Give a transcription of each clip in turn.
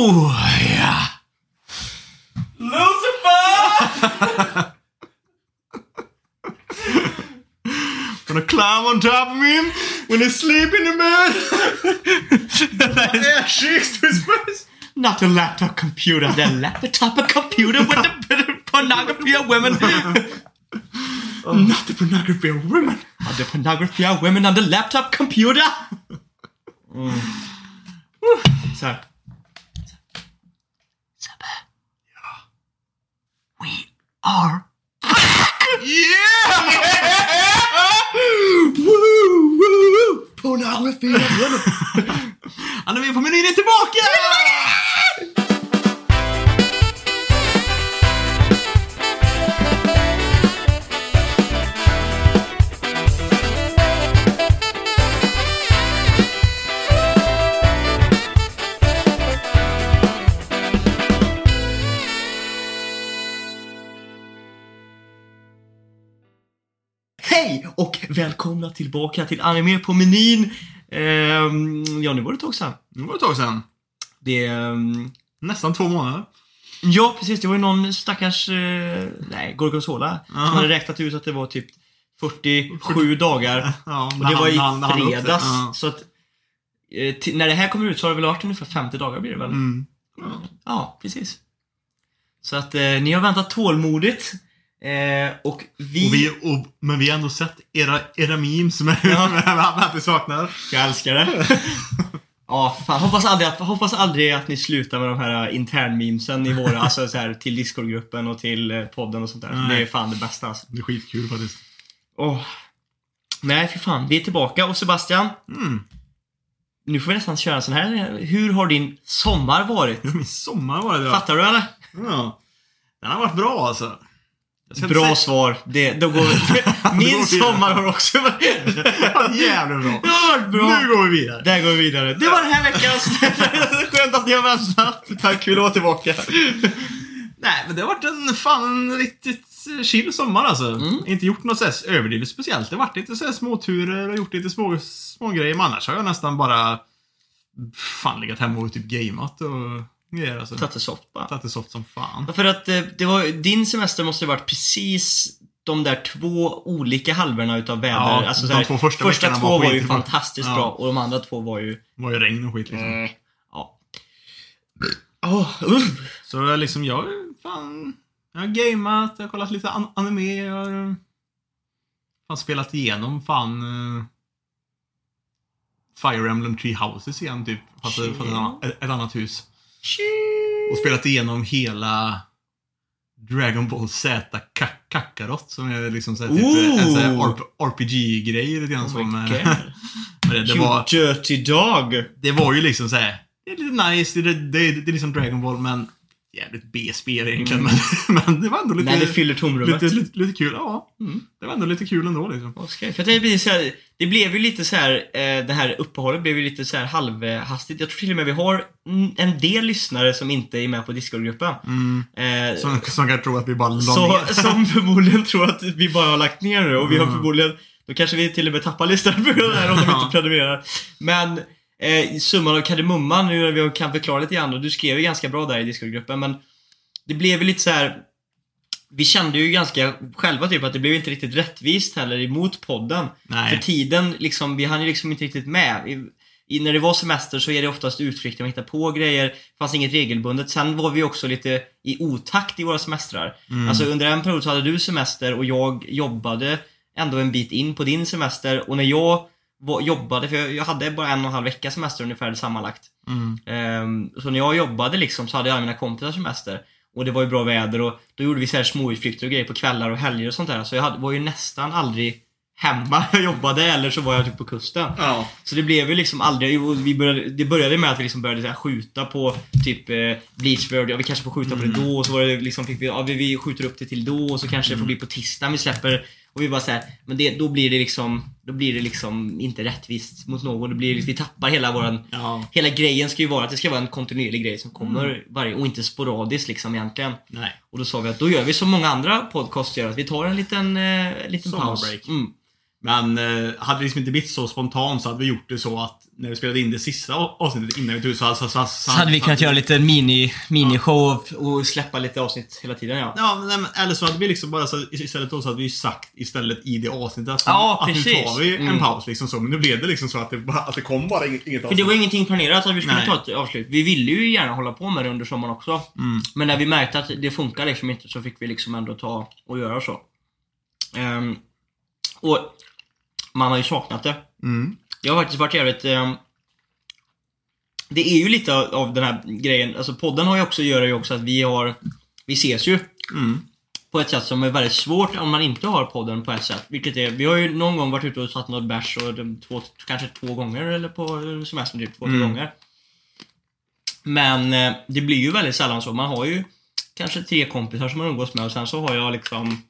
Oh, ja. Lucifer! Gonna climb on top of him when he's sleeping in the bed. Yeah, Shakespeare's place! Not a laptop computer, the laptop computer with the, pornography of women. Not the pornography of women. Of the pornography of women on the laptop computer. Mm. Så are Yeah! Woo, woo, pornography of women. Anime på menyn är tillbaka! Välkomna tillbaka till Anime på menyn. Ehm, ja, nu var det ett tag sedan. Det var ett tag sedan. Det... ehm, Nästan två månader. ja, precis. Det var ju någon stackars... Eh, nej, Gorgonzola som hade räknat ut att det var typ 47 dagar. Ja, Och det var i det. fredags. Ja. Så att... eh, när det här kommer ut så har det väl varit ungefär 50 dagar blir det väl? Mm. Ja, precis. Så att eh, ni har väntat tålmodigt. Eh, och vi... Och vi, och, men vi har ändå sett era, era memes med Ja. med att vi saknar. Jag älskar det. Ja, fan. Hoppas aldrig, att, hoppas aldrig att ni slutar med de här intern-memesen i våra, alltså så här, till Discord-gruppen och till eh, podden och sånt där. Nej. Det är fan det bästa alltså. Det är skitkul faktiskt. Åh. Nej, för fan. Vi är tillbaka. Och Sebastian, Mm. nu får vi nästan köra en sån här. Hur har din sommar varit? Ja, Min sommar var det då. Fattar du eller? Ja. Den har varit bra alltså. Bra säga- svar. Det, då går, min sommar har också varit... Jävligt bra. Det har varit bra. Nu går vi vidare. Där går vi vidare. Det var den här veckans... Skönt att ni har väntat. Tack, att vara tillbaka. Nej, men det har varit en fan en riktigt chill sommar alltså. Mm. Inte gjort något sådär överdrivet speciellt. Det har varit lite sådär småturer och gjort lite små, små grejer. Men annars har jag nästan bara fan legat hemma och typ gameat och alltså. Tagit det soft bara. Tagit det soft som fan. Ja, För att eh, det var, din semester måste ha varit precis de där två olika halvorna utav väder. Ja, alltså, de här, två första första två var var ju fantastiskt Ja. bra och de andra två var ju... Det var ju regn och skit liksom. Eh, ja. Åh, uff. Så liksom, jag fan... Jag har gameat, jag har kollat lite an anime, jag har fan spelat igenom fan... eh, Fire Emblem Three Houses igen typ. Fast, fast ett, annat, ett annat hus. Och spelat igenom hela Dragon Ball Z Ka- Kakarot som är liksom så här, typ, Ooh. en sån här RPG-grej lite grann Oh så med, med det. Det You var, dirty dog. det var ju liksom så här. Det är lite nice, det, det, det, det är liksom Dragon Ball men jävligt B-spel egentligen. Men, men det var ändå lite... När det fyller tomrummet. lite, lite, lite kul, ja. Mm. Det var ändå lite kul ändå liksom. Okej, för det, blir så här, det blev ju lite så här, eh, det här uppehållet blev ju lite så här halvhastigt. Jag tror till och med vi har mm, en del lyssnare som inte är med på Discord-gruppen. Mm. Eh, Som, som kan tro att vi bara la så, ner. som förmodligen tror att vi bara har lagt ner nu och vi har Mm. förmodligen, då kanske vi till och med tappar lyssnare på det här om de inte prenumererar. Men eh, summan av kardemumman, nu när vi kan förklara lite grann och du skrev ju ganska bra där i Discord-gruppen men det blev ju lite så här. Vi kände ju ganska själva typ att det blev inte riktigt rättvist heller emot podden. Nej. För tiden, liksom, vi hann ju liksom inte riktigt med. I, i, när det var semester så är det oftast utflykter, man hittar på grejer. Det fanns inget regelbundet. Sen var vi också lite i otakt i våra semestrar. Mm. Alltså under en period så hade du semester och jag jobbade ändå en bit in på din semester. Och när jag jobbade, för jag, hade bara en och en halv vecka semester ungefär sammanlagt. Mm. Ehm, så när jag jobbade liksom så hade jag mina kompisar semester. Och det var ju bra väder och då gjorde vi så här småutflykter och grejer på kvällar och helger och sånt där. Så jag hade, var ju nästan aldrig hemma jag jobbade eller så var jag typ på kusten. Ja. Så det blev ju liksom aldrig, vi började, det började med att vi liksom började så skjuta på typ eh, Bleachbird, ja vi kanske får skjuta på det då och så var det liksom, fick vi, ja vi, vi skjuter upp det till då och så kanske det får bli på tisdag vi släpper och vi bara såhär, men det, då blir det liksom, då blir det liksom inte rättvist mot någon. Det blir, vi tappar hela våran, Ja. hela grejen ska ju vara att det ska vara en kontinuerlig grej som kommer varje, och inte sporadiskt liksom egentligen. Nej. Och då sa vi att då gör vi som många andra podcasts gör, att vi tar en liten, eh, liten paus. Sommarbreak. Mm. Men eh, hade det liksom inte blivit så spontant så hade vi gjort det så att när vi spelade in det sista avsnittet innan vi tog ut så, så, så, så, Så hade vi kunnat göra lite mini, minishow och, och släppa lite avsnitt hela tiden ja. Ja, men, eller så hade vi liksom bara så, istället då så hade vi sagt istället i det avsnittet att, Ja, att nu tar vi en Mm. paus liksom så. Men nu blev det liksom så att det, bara, att det kom bara inget, inget För det var ingenting planerat att vi skulle Nej. ta ett avslut. Vi ville ju gärna hålla på med det under sommaren också. Mm. Men när vi märkte att det funkar liksom inte så fick vi liksom ändå ta och göra så. Ehm, och man har ju saknat det. Mm. Jag har faktiskt varit jävligt... ehm, det är ju lite av, den här grejen, alltså podden har ju också, gör ju också att vi har, vi ses ju Mm. på ett sätt som är väldigt svårt om man inte har podden på ett sätt. Vilket är, vi har ju någon gång varit ute och tagit något bärs och de, två, kanske två gånger eller på semestern typ, två, Mm. gånger. Men eh, det blir ju väldigt sällan så. Man har ju kanske tre kompisar som man umgås med och sen så har jag liksom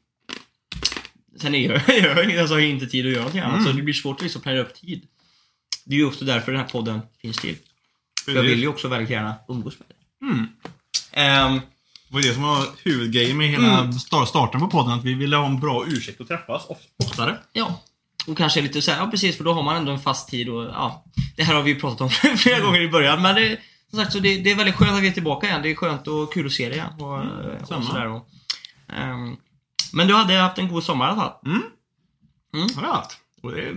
Sen är jag, jag, jag har inte tid att göra någonting annat Mm. så det blir svårt att liksom planera upp tid. Det är ju också därför den här podden finns till. För jag vill ju också väldigt gärna umgås med dig. Mm. Ehm, Det var det som var huvudgrejen med hela Mm. star- starten på podden. Att vi ville ha en bra ursäkt att träffas of- oftare. Ja. Och kanske lite så här, ja precis för då har man ändå en fast tid och ja. Det här har vi ju pratat om flera gånger i början men det, som sagt så det, det är väldigt skönt att vi är tillbaka igen. Det är skönt och kul att se det igen. Och, Mm, och sådär och, Men du hade haft en god sommar i alla fall. Mm. Mm. Har jag haft. Och det, är,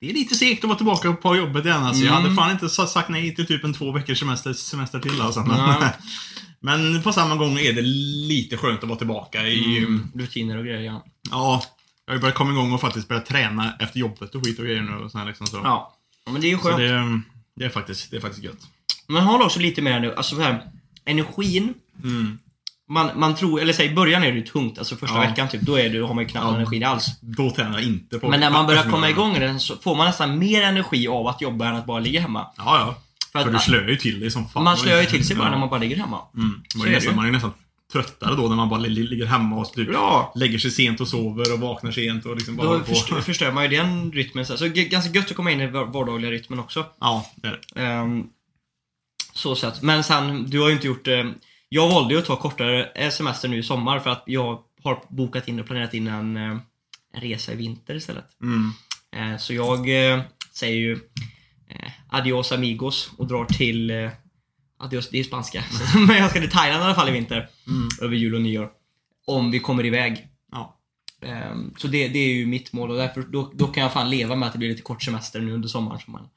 det är lite segt att vara tillbaka på jobbet igen. Alltså. Jag Mm. hade fan inte sa- sagt nej till typ en två veckors semester, semester till. Alltså. Nej. Men på samma gång är det lite skönt att vara tillbaka i... Mm, rutiner och grejer ja. Ja, jag har ju börjat komma igång och faktiskt börjat träna efter jobbet och skit och grejer nu. Och sån här liksom så. Ja. men det är ju så skönt. det, det, är faktiskt, det är faktiskt gött. Man har också lite mer nu, alltså så här, energin. Mm. Man, man tror, eller säg i början är det ju tungt, alltså första Ja. veckan typ, då är det, har man ju knappt Ja. energi alls. Då tränar jag inte på Men när man börjar komma eftermiddagen. igång den så får man nästan mer energi av att jobba än att bara ligga hemma. Ja, ja. För För att du slöar ju till dig som fan. man slöar ju till sig bara när man bara ligger hemma. Mm. Man, är är det nästan, man är nästan tröttare då när man bara li- ligger hemma och typ Ja. lägger sig sent och sover och vaknar sent och liksom bara Då förstör, förstör man ju den rytmen. Så så g- ganska gött att komma in i var- vardagliga rytmen också. Ja, det är det. Ehm, så sett. Men sen, du har ju inte gjort det. Jag valde ju att ta kortare semester nu i sommar för att jag har bokat in och planerat in en, eh, en resa i vinter istället. Mm. Eh, Så jag eh, säger ju adios amigos och drar till Adios, det är spanska. Men jag ska till Thailand i alla fall i vinter. Mm. Över jul och nyår. Om vi kommer iväg. Ja. Ehm, Så det, det är ju mitt mål och därför, då, då kan jag fan leva med att det blir lite kort semester nu under sommaren. Som man,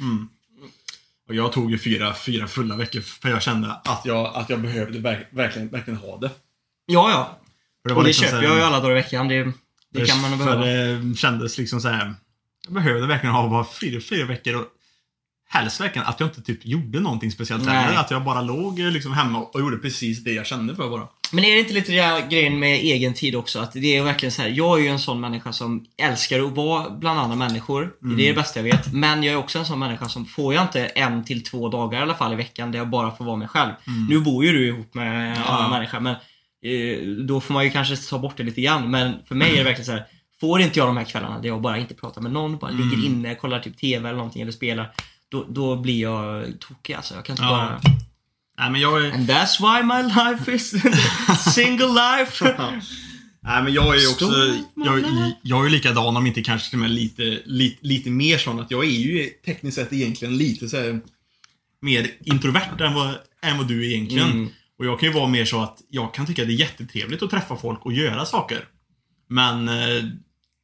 Mm. Och jag tog ju fyra, fyra fulla veckor för jag kände att jag, att jag behövde verk, verkligen, verkligen ha det. ja, ja. För och det liksom köper jag ju alla dagar i veckan. Det, det kan man nog För behöva. det kändes liksom så här. Jag behövde verkligen ha bara fyra, fyra veckor helst verkligen att jag inte typ gjorde någonting speciellt Nej. heller. Att jag bara låg eh, liksom hemma och gjorde precis det jag kände för bara. Men är det inte lite den grejen med egen tid också? Att det är verkligen så här. Jag är ju en sån människa som älskar att vara bland andra människor. Det är det bästa jag vet. Men jag är också en sån människa som får jag inte en till två dagar i alla fall i veckan där jag bara får vara mig själv. Nu bor ju du ihop med en Ja. annan människa men eh, då får man ju kanske ta bort det lite grann. Men för mig är det verkligen så här. Får inte jag de här kvällarna där jag bara inte pratar med någon, bara ligger inne, kollar typ TV eller någonting eller spelar. Då, då blir jag tokig alltså. Jag kan inte bara... Nej men jag är... And that's why my life is single life. Nej men jag är ju också, jag, jag är likadan om inte kanske till och med lite, lite, lite mer sån att jag är ju tekniskt sett egentligen lite så här, mer introvert än vad, än vad du är egentligen. Mm. Och jag kan ju vara mer så att jag kan tycka det är jättetrevligt att träffa folk och göra saker. Men eh,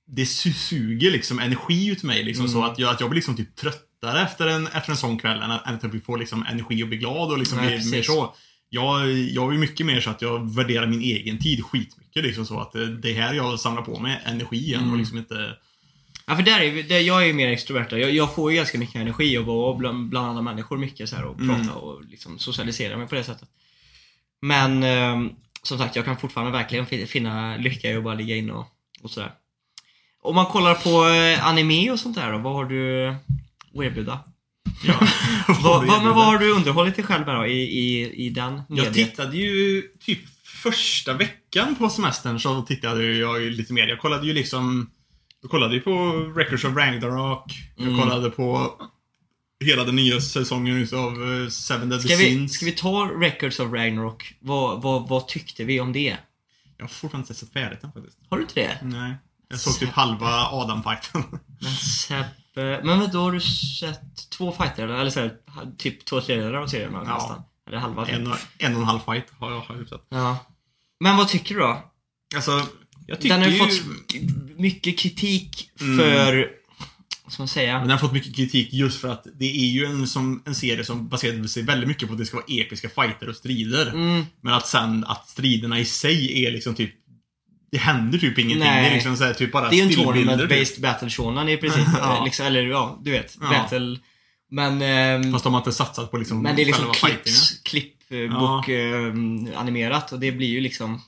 det su- suger liksom energi ut mig liksom så att jag, att jag blir liksom typ tröttare efter en, efter en sån kväll än att, än att jag får liksom energi och bli glad och liksom Nej, bli mer så. Jag, jag är mycket mer så att jag värderar min egen tid skitmycket liksom så att det, är här jag samlar på mig energi igen Mm. och liksom inte... Ja, för där är, vi- där, jag är ju mer extrovert. Jag, jag får ju ganska mycket energi och vara bland, bland andra människor mycket så här, och Mm. prata och liksom socialisera mig på det sättet. Men ehm, som sagt, jag kan fortfarande verkligen fin- finna lycka i att bara ligga inne och, och sådär. Om man kollar på eh, anime och sånt där då, vad har du att erbjuda? Ja, Vad, vad, men vad har du underhållit dig själv med då i, i, i den Jag mediet? tittade ju typ första veckan på semestern så tittade jag ju lite mer. Jag kollade ju liksom Jag kollade ju på Records of Ragnarok. Jag Mm. kollade på hela den nya säsongen utav eh, Seven Deadly Ska vi, Sins. ska vi ta Records of Ragnarok? Vad, vad, vad tyckte vi om det? Jag har fortfarande inte sett färdigt den faktiskt. Har du inte det? Nej. Jag såg typ halva Adam-fighten. Men Sebbe... Men vadå, har du sett två fighter eller? Så här, typ två tredjedelar av serien Ja. nästan? Eller halva? typ. En, och- en och en halv fight har jag, har jag sett. Ja. Men vad tycker du då? Alltså, jag tycker Den har ju fått mycket kritik Mm. för... Vad ska man säga? Men den har fått mycket kritik just för att det är ju en, som, en serie som baserar sig väldigt mycket på att det ska vara episka fighter och strider. Mm, Men att sen att striderna i sig är liksom typ det händer typ ingenting. Nej. Det är liksom så här, typ bara det är ju en typ. tournament-based battle shonen i princip. Ja. liksom, eller ja, du vet. Ja. Battle. Men... ehm, Fast de har inte satsat på liksom men det är liksom clips, klippbok ehm, animerat och det blir ju liksom...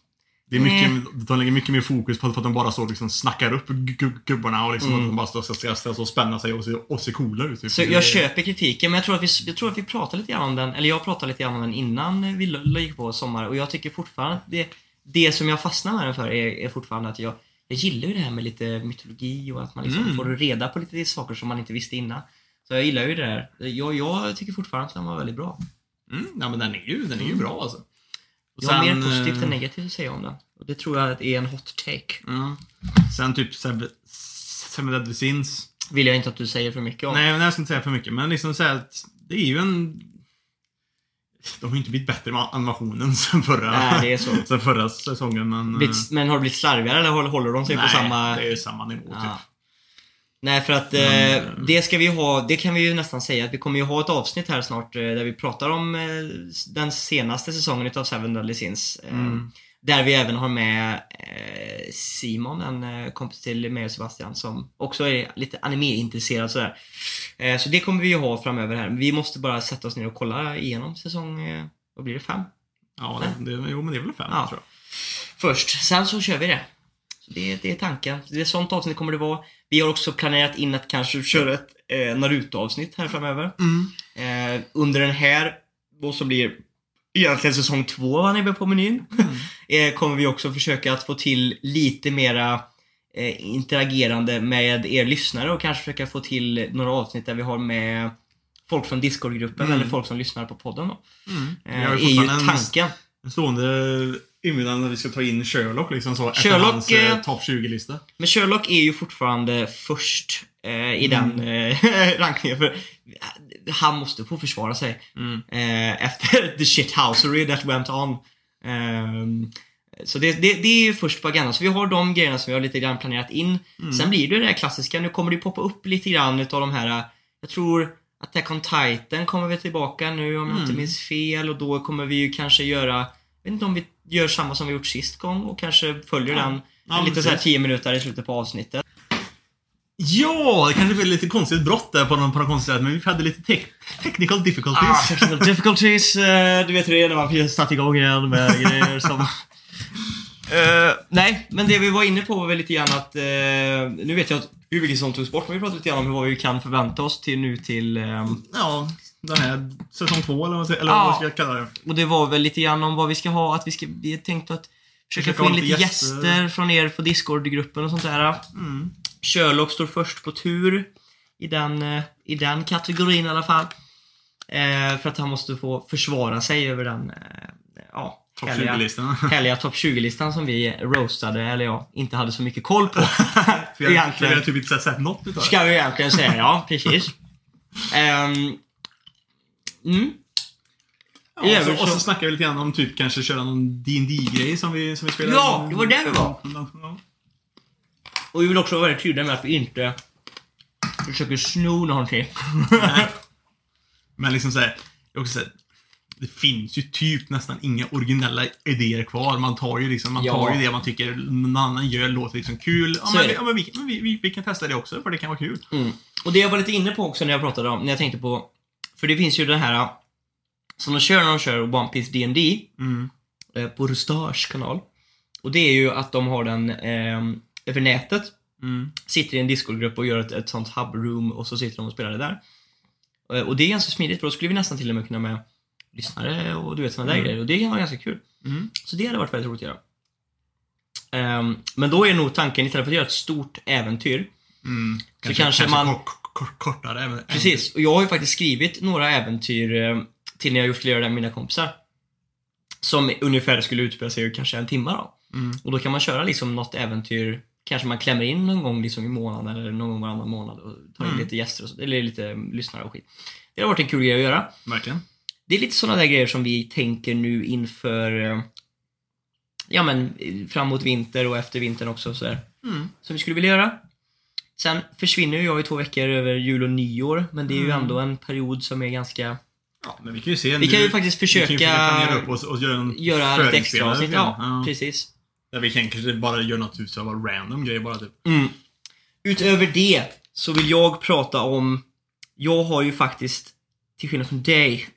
Det är mycket, Mm. de lägger mycket mer fokus på att de bara och liksom snackar upp gu- gu- gubbarna och liksom Mm. att de bara står och ska, och spänna sig och se, och se coola ut. Typ. Så jag köper kritiken, men jag tror, att vi, jag tror att vi pratade lite grann om den, eller jag pratade lite grann om den innan vi gick på sommar och jag tycker fortfarande att det, det som jag fastnar med den för är, är fortfarande att jag, jag gillar ju det här med lite mytologi och att man liksom Mm. får reda på lite saker som man inte visste innan. Så jag gillar ju det där. Jag, jag tycker fortfarande att den var väldigt bra. Mm, ja men den är ju, den är ju bra alltså. Och Jag har mer sen, positivt eh, än negativt att säga om den. Och det tror jag är en hot take. Ja. Sen typ Seven Deadly Sins. Vill jag inte att du säger för mycket om. Nej, men jag ska inte säga för mycket. Men liksom så här, att det är ju en... De har ju inte blivit bättre med animationen sen förra, Nej, det är så. sen förra säsongen. Men, Blivit- Men har det blivit slarvigare eller håller- de sig nej, på samma... det är samma nivå Ja. typ. Nej, för att Men, eh, det ska vi ha, det kan vi ju nästan säga att vi kommer ju ha ett avsnitt här snart eh, där vi pratar om eh, den senaste säsongen utav Seven Deadly Sins. Eh, Mm. Där vi även har med eh, Simon, en eh, kompis till mig och Sebastian som också är lite anime-intresserad sådär. Eh, så det kommer vi ju ha framöver här. Vi måste bara sätta oss ner och kolla igenom säsong, vad blir det, fem? Ja, det, det, jo men det är väl fem Ja. tror jag. först. Sen så kör vi det. Så det, det är tanken. Det är sånt avsnitt kommer det vara. Vi har också planerat in att kanske köra ett eh, Naruto-avsnitt här framöver. Eh, under den här, vad som blir egentligen säsong två vad ni på menyn. Eh, kommer vi också försöka att få till lite mera eh, interagerande med er lyssnare och kanske försöka få till några avsnitt där vi har med folk från Discord-gruppen Mm. eller folk som lyssnar på podden då. Mm. Eh, är ju tanken. en stående inbjudan när vi ska ta in Sherlock liksom så. efter Sherlock, hans eh, eh, topp 20-lista. Men Sherlock är ju fortfarande först eh, i Mm. den eh, rankningen. För han måste få försvara sig Mm. eh, efter the shithousery that went on. Ehm, så det, det, det är ju först på agendan. Så vi har de grejerna som vi har lite grann planerat in. Mm. Sen blir det det här klassiska. Nu kommer det poppa upp lite grann utav de här, jag tror Attack on Titan kommer vi tillbaka nu om jag inte Mm. minns fel. Och då kommer vi ju kanske göra, jag vet inte om vi gör samma som vi gjort sist gång och kanske följer Ja. den Ja, lite så här precis. 10 minuter i slutet på avsnittet. Ja, det kanske blev lite konstigt brott där på någon, på någon konstigt sätt, men vi hade lite tech, technical difficulties. Ah, technical difficulties. eh, du vet hur det är när man satt igång igen med grejer som... Eh, nej, men det vi var inne på var väl lite grann att... eh, nu vet jag att hur mycket som togs bort, men vi pratade lite grann om vad vi kan förvänta oss till nu till... ehm, Ja, den här säsong två eller vad, eller Ja. vad ska jag kalla det? och det var väl lite grann om vad vi ska ha, att vi ska... Vi tänkte att försöka få in lite gäster. gäster. från er på Discord-gruppen och sånt där. Mm. Sherlock står först på tur i den, eh, i den kategorin i alla fall. Eh, för att han måste få försvara sig över den eh, ja, Topp härliga- 20-listan. härliga topp 20-listan som vi roastade, eller ja, inte hade så mycket koll på. För jag, Egentligen. jag har typ inte sett, något utav det. Ska vi egentligen säga, ja precis. Ehm, mm, Ja, och, så, och så snackar vi lite grann om typ kanske köra någon dd grej som vi, som vi spelar. Ja, det var där vi var. Och vi vill också vara väldigt tydliga med att vi inte försöker sno någonting. Nej. Men liksom såhär, jag också säga, det finns ju typ nästan inga originella idéer kvar. Man tar ju liksom, man Ja. tar ju det man tycker någon annan gör låter liksom kul. Ja, men, ja, men, vi, men vi, vi, vi kan testa det också för det kan vara kul. Mm. Och det jag var lite inne på också när jag pratade om, när jag tänkte på, för det finns ju det här som de kör när de kör One Piece D&D Mm. eh, på Rustars kanal. Och det är ju att de har den eh, över nätet, Mm. sitter i en Discord-grupp och gör ett, ett sånt hub-room och så sitter de och spelar det där. Eh, Och det är ganska smidigt för då skulle vi nästan till och med kunna med lyssnare och du vet sådana där Mm. grejer. Och det kan vara ganska kul. Mm. Så det hade varit väldigt roligt att göra. Ehm, men då är nog tanken, istället för att göra ett stort äventyr, Mm. kanske man- kort, kort, kortare även. Precis, och jag har ju faktiskt skrivit några äventyr eh, till när jag gjort flera av mina kompisar. Som ungefär skulle utspela sig i kanske en timme då. Mm. Och då kan man köra liksom något äventyr kanske man klämmer in någon gång liksom i månaden eller någon gång varannan månad och tar in Mm. lite gäster och så, eller lite lyssnare och skit. Det har varit en kul grej att göra. Verkligen. Det är lite sådana där grejer som vi tänker nu inför eh, Ja men framåt vinter och efter vintern också och sådär. Mm. Som vi skulle vilja göra. Sen försvinner ju jag i två veckor över jul och nyår, men det är ju Mm. ändå en period som är ganska... Ja, men vi kan ju se. Vi kan ju faktiskt Vi kan ju försöka planera upp oss och göra en göra lite extra avsnitt. film. Ja, precis. Där vi kan kanske bara göra något typ så här bara random grej bara typ. Mm. Utöver det så vill jag prata om... Jag har ju faktiskt, till skillnad från dig,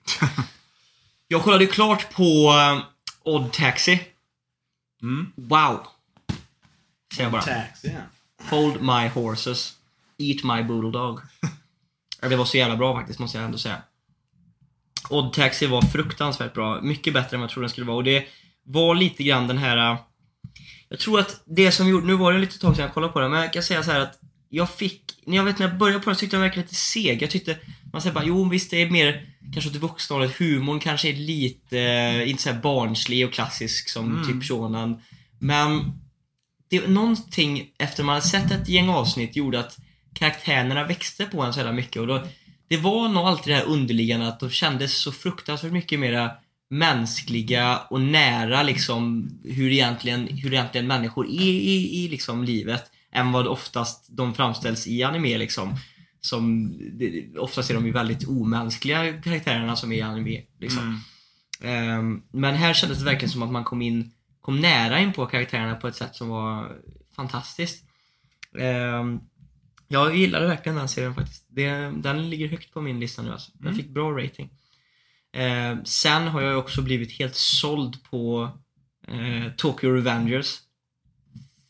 jag kollade ju klart på uh, Odd Taxi. Mm. Wow! Säger jag bara. Taxi, ja. Hold my horses. Eat my bulldog. Ja, det var så jävla bra faktiskt, måste jag ändå säga. Odd Taxi var fruktansvärt bra. Mycket bättre än vad jag trodde den skulle vara. Och det var lite grann den här... äh, Jag tror att det som gjorde... Nu var det lite tag sedan jag kollade på den, men jag kan säga så här att jag fick... När jag vet när jag började på den så tyckte jag den verkade lite seg. Jag tyckte... Man säger bara, jo visst det är mer kanske åt det vuxna hållet. Humorn kanske är lite... äh, Inte så här barnslig och klassisk som Mm. typ Shonan. Men det, någonting efter man hade sett ett gäng avsnitt gjorde att karaktärerna växte på en så jävla mycket och då, det var nog alltid det här underliggande att de kändes så fruktansvärt mycket mera mänskliga och nära liksom hur egentligen, hur egentligen människor är i, i liksom livet än vad oftast de framställs i anime liksom. Som, det, oftast är de ju väldigt omänskliga karaktärerna som är i anime liksom. Mm. Ehm, men här kändes det verkligen som att man kom in kom nära in på karaktärerna på ett sätt som var fantastiskt. Ehm, jag gillade verkligen den serien faktiskt. Det, den ligger högt på min lista nu alltså. Den Mm. fick bra rating. Ehm, sen har jag också blivit helt såld på eh, Tokyo Revengers.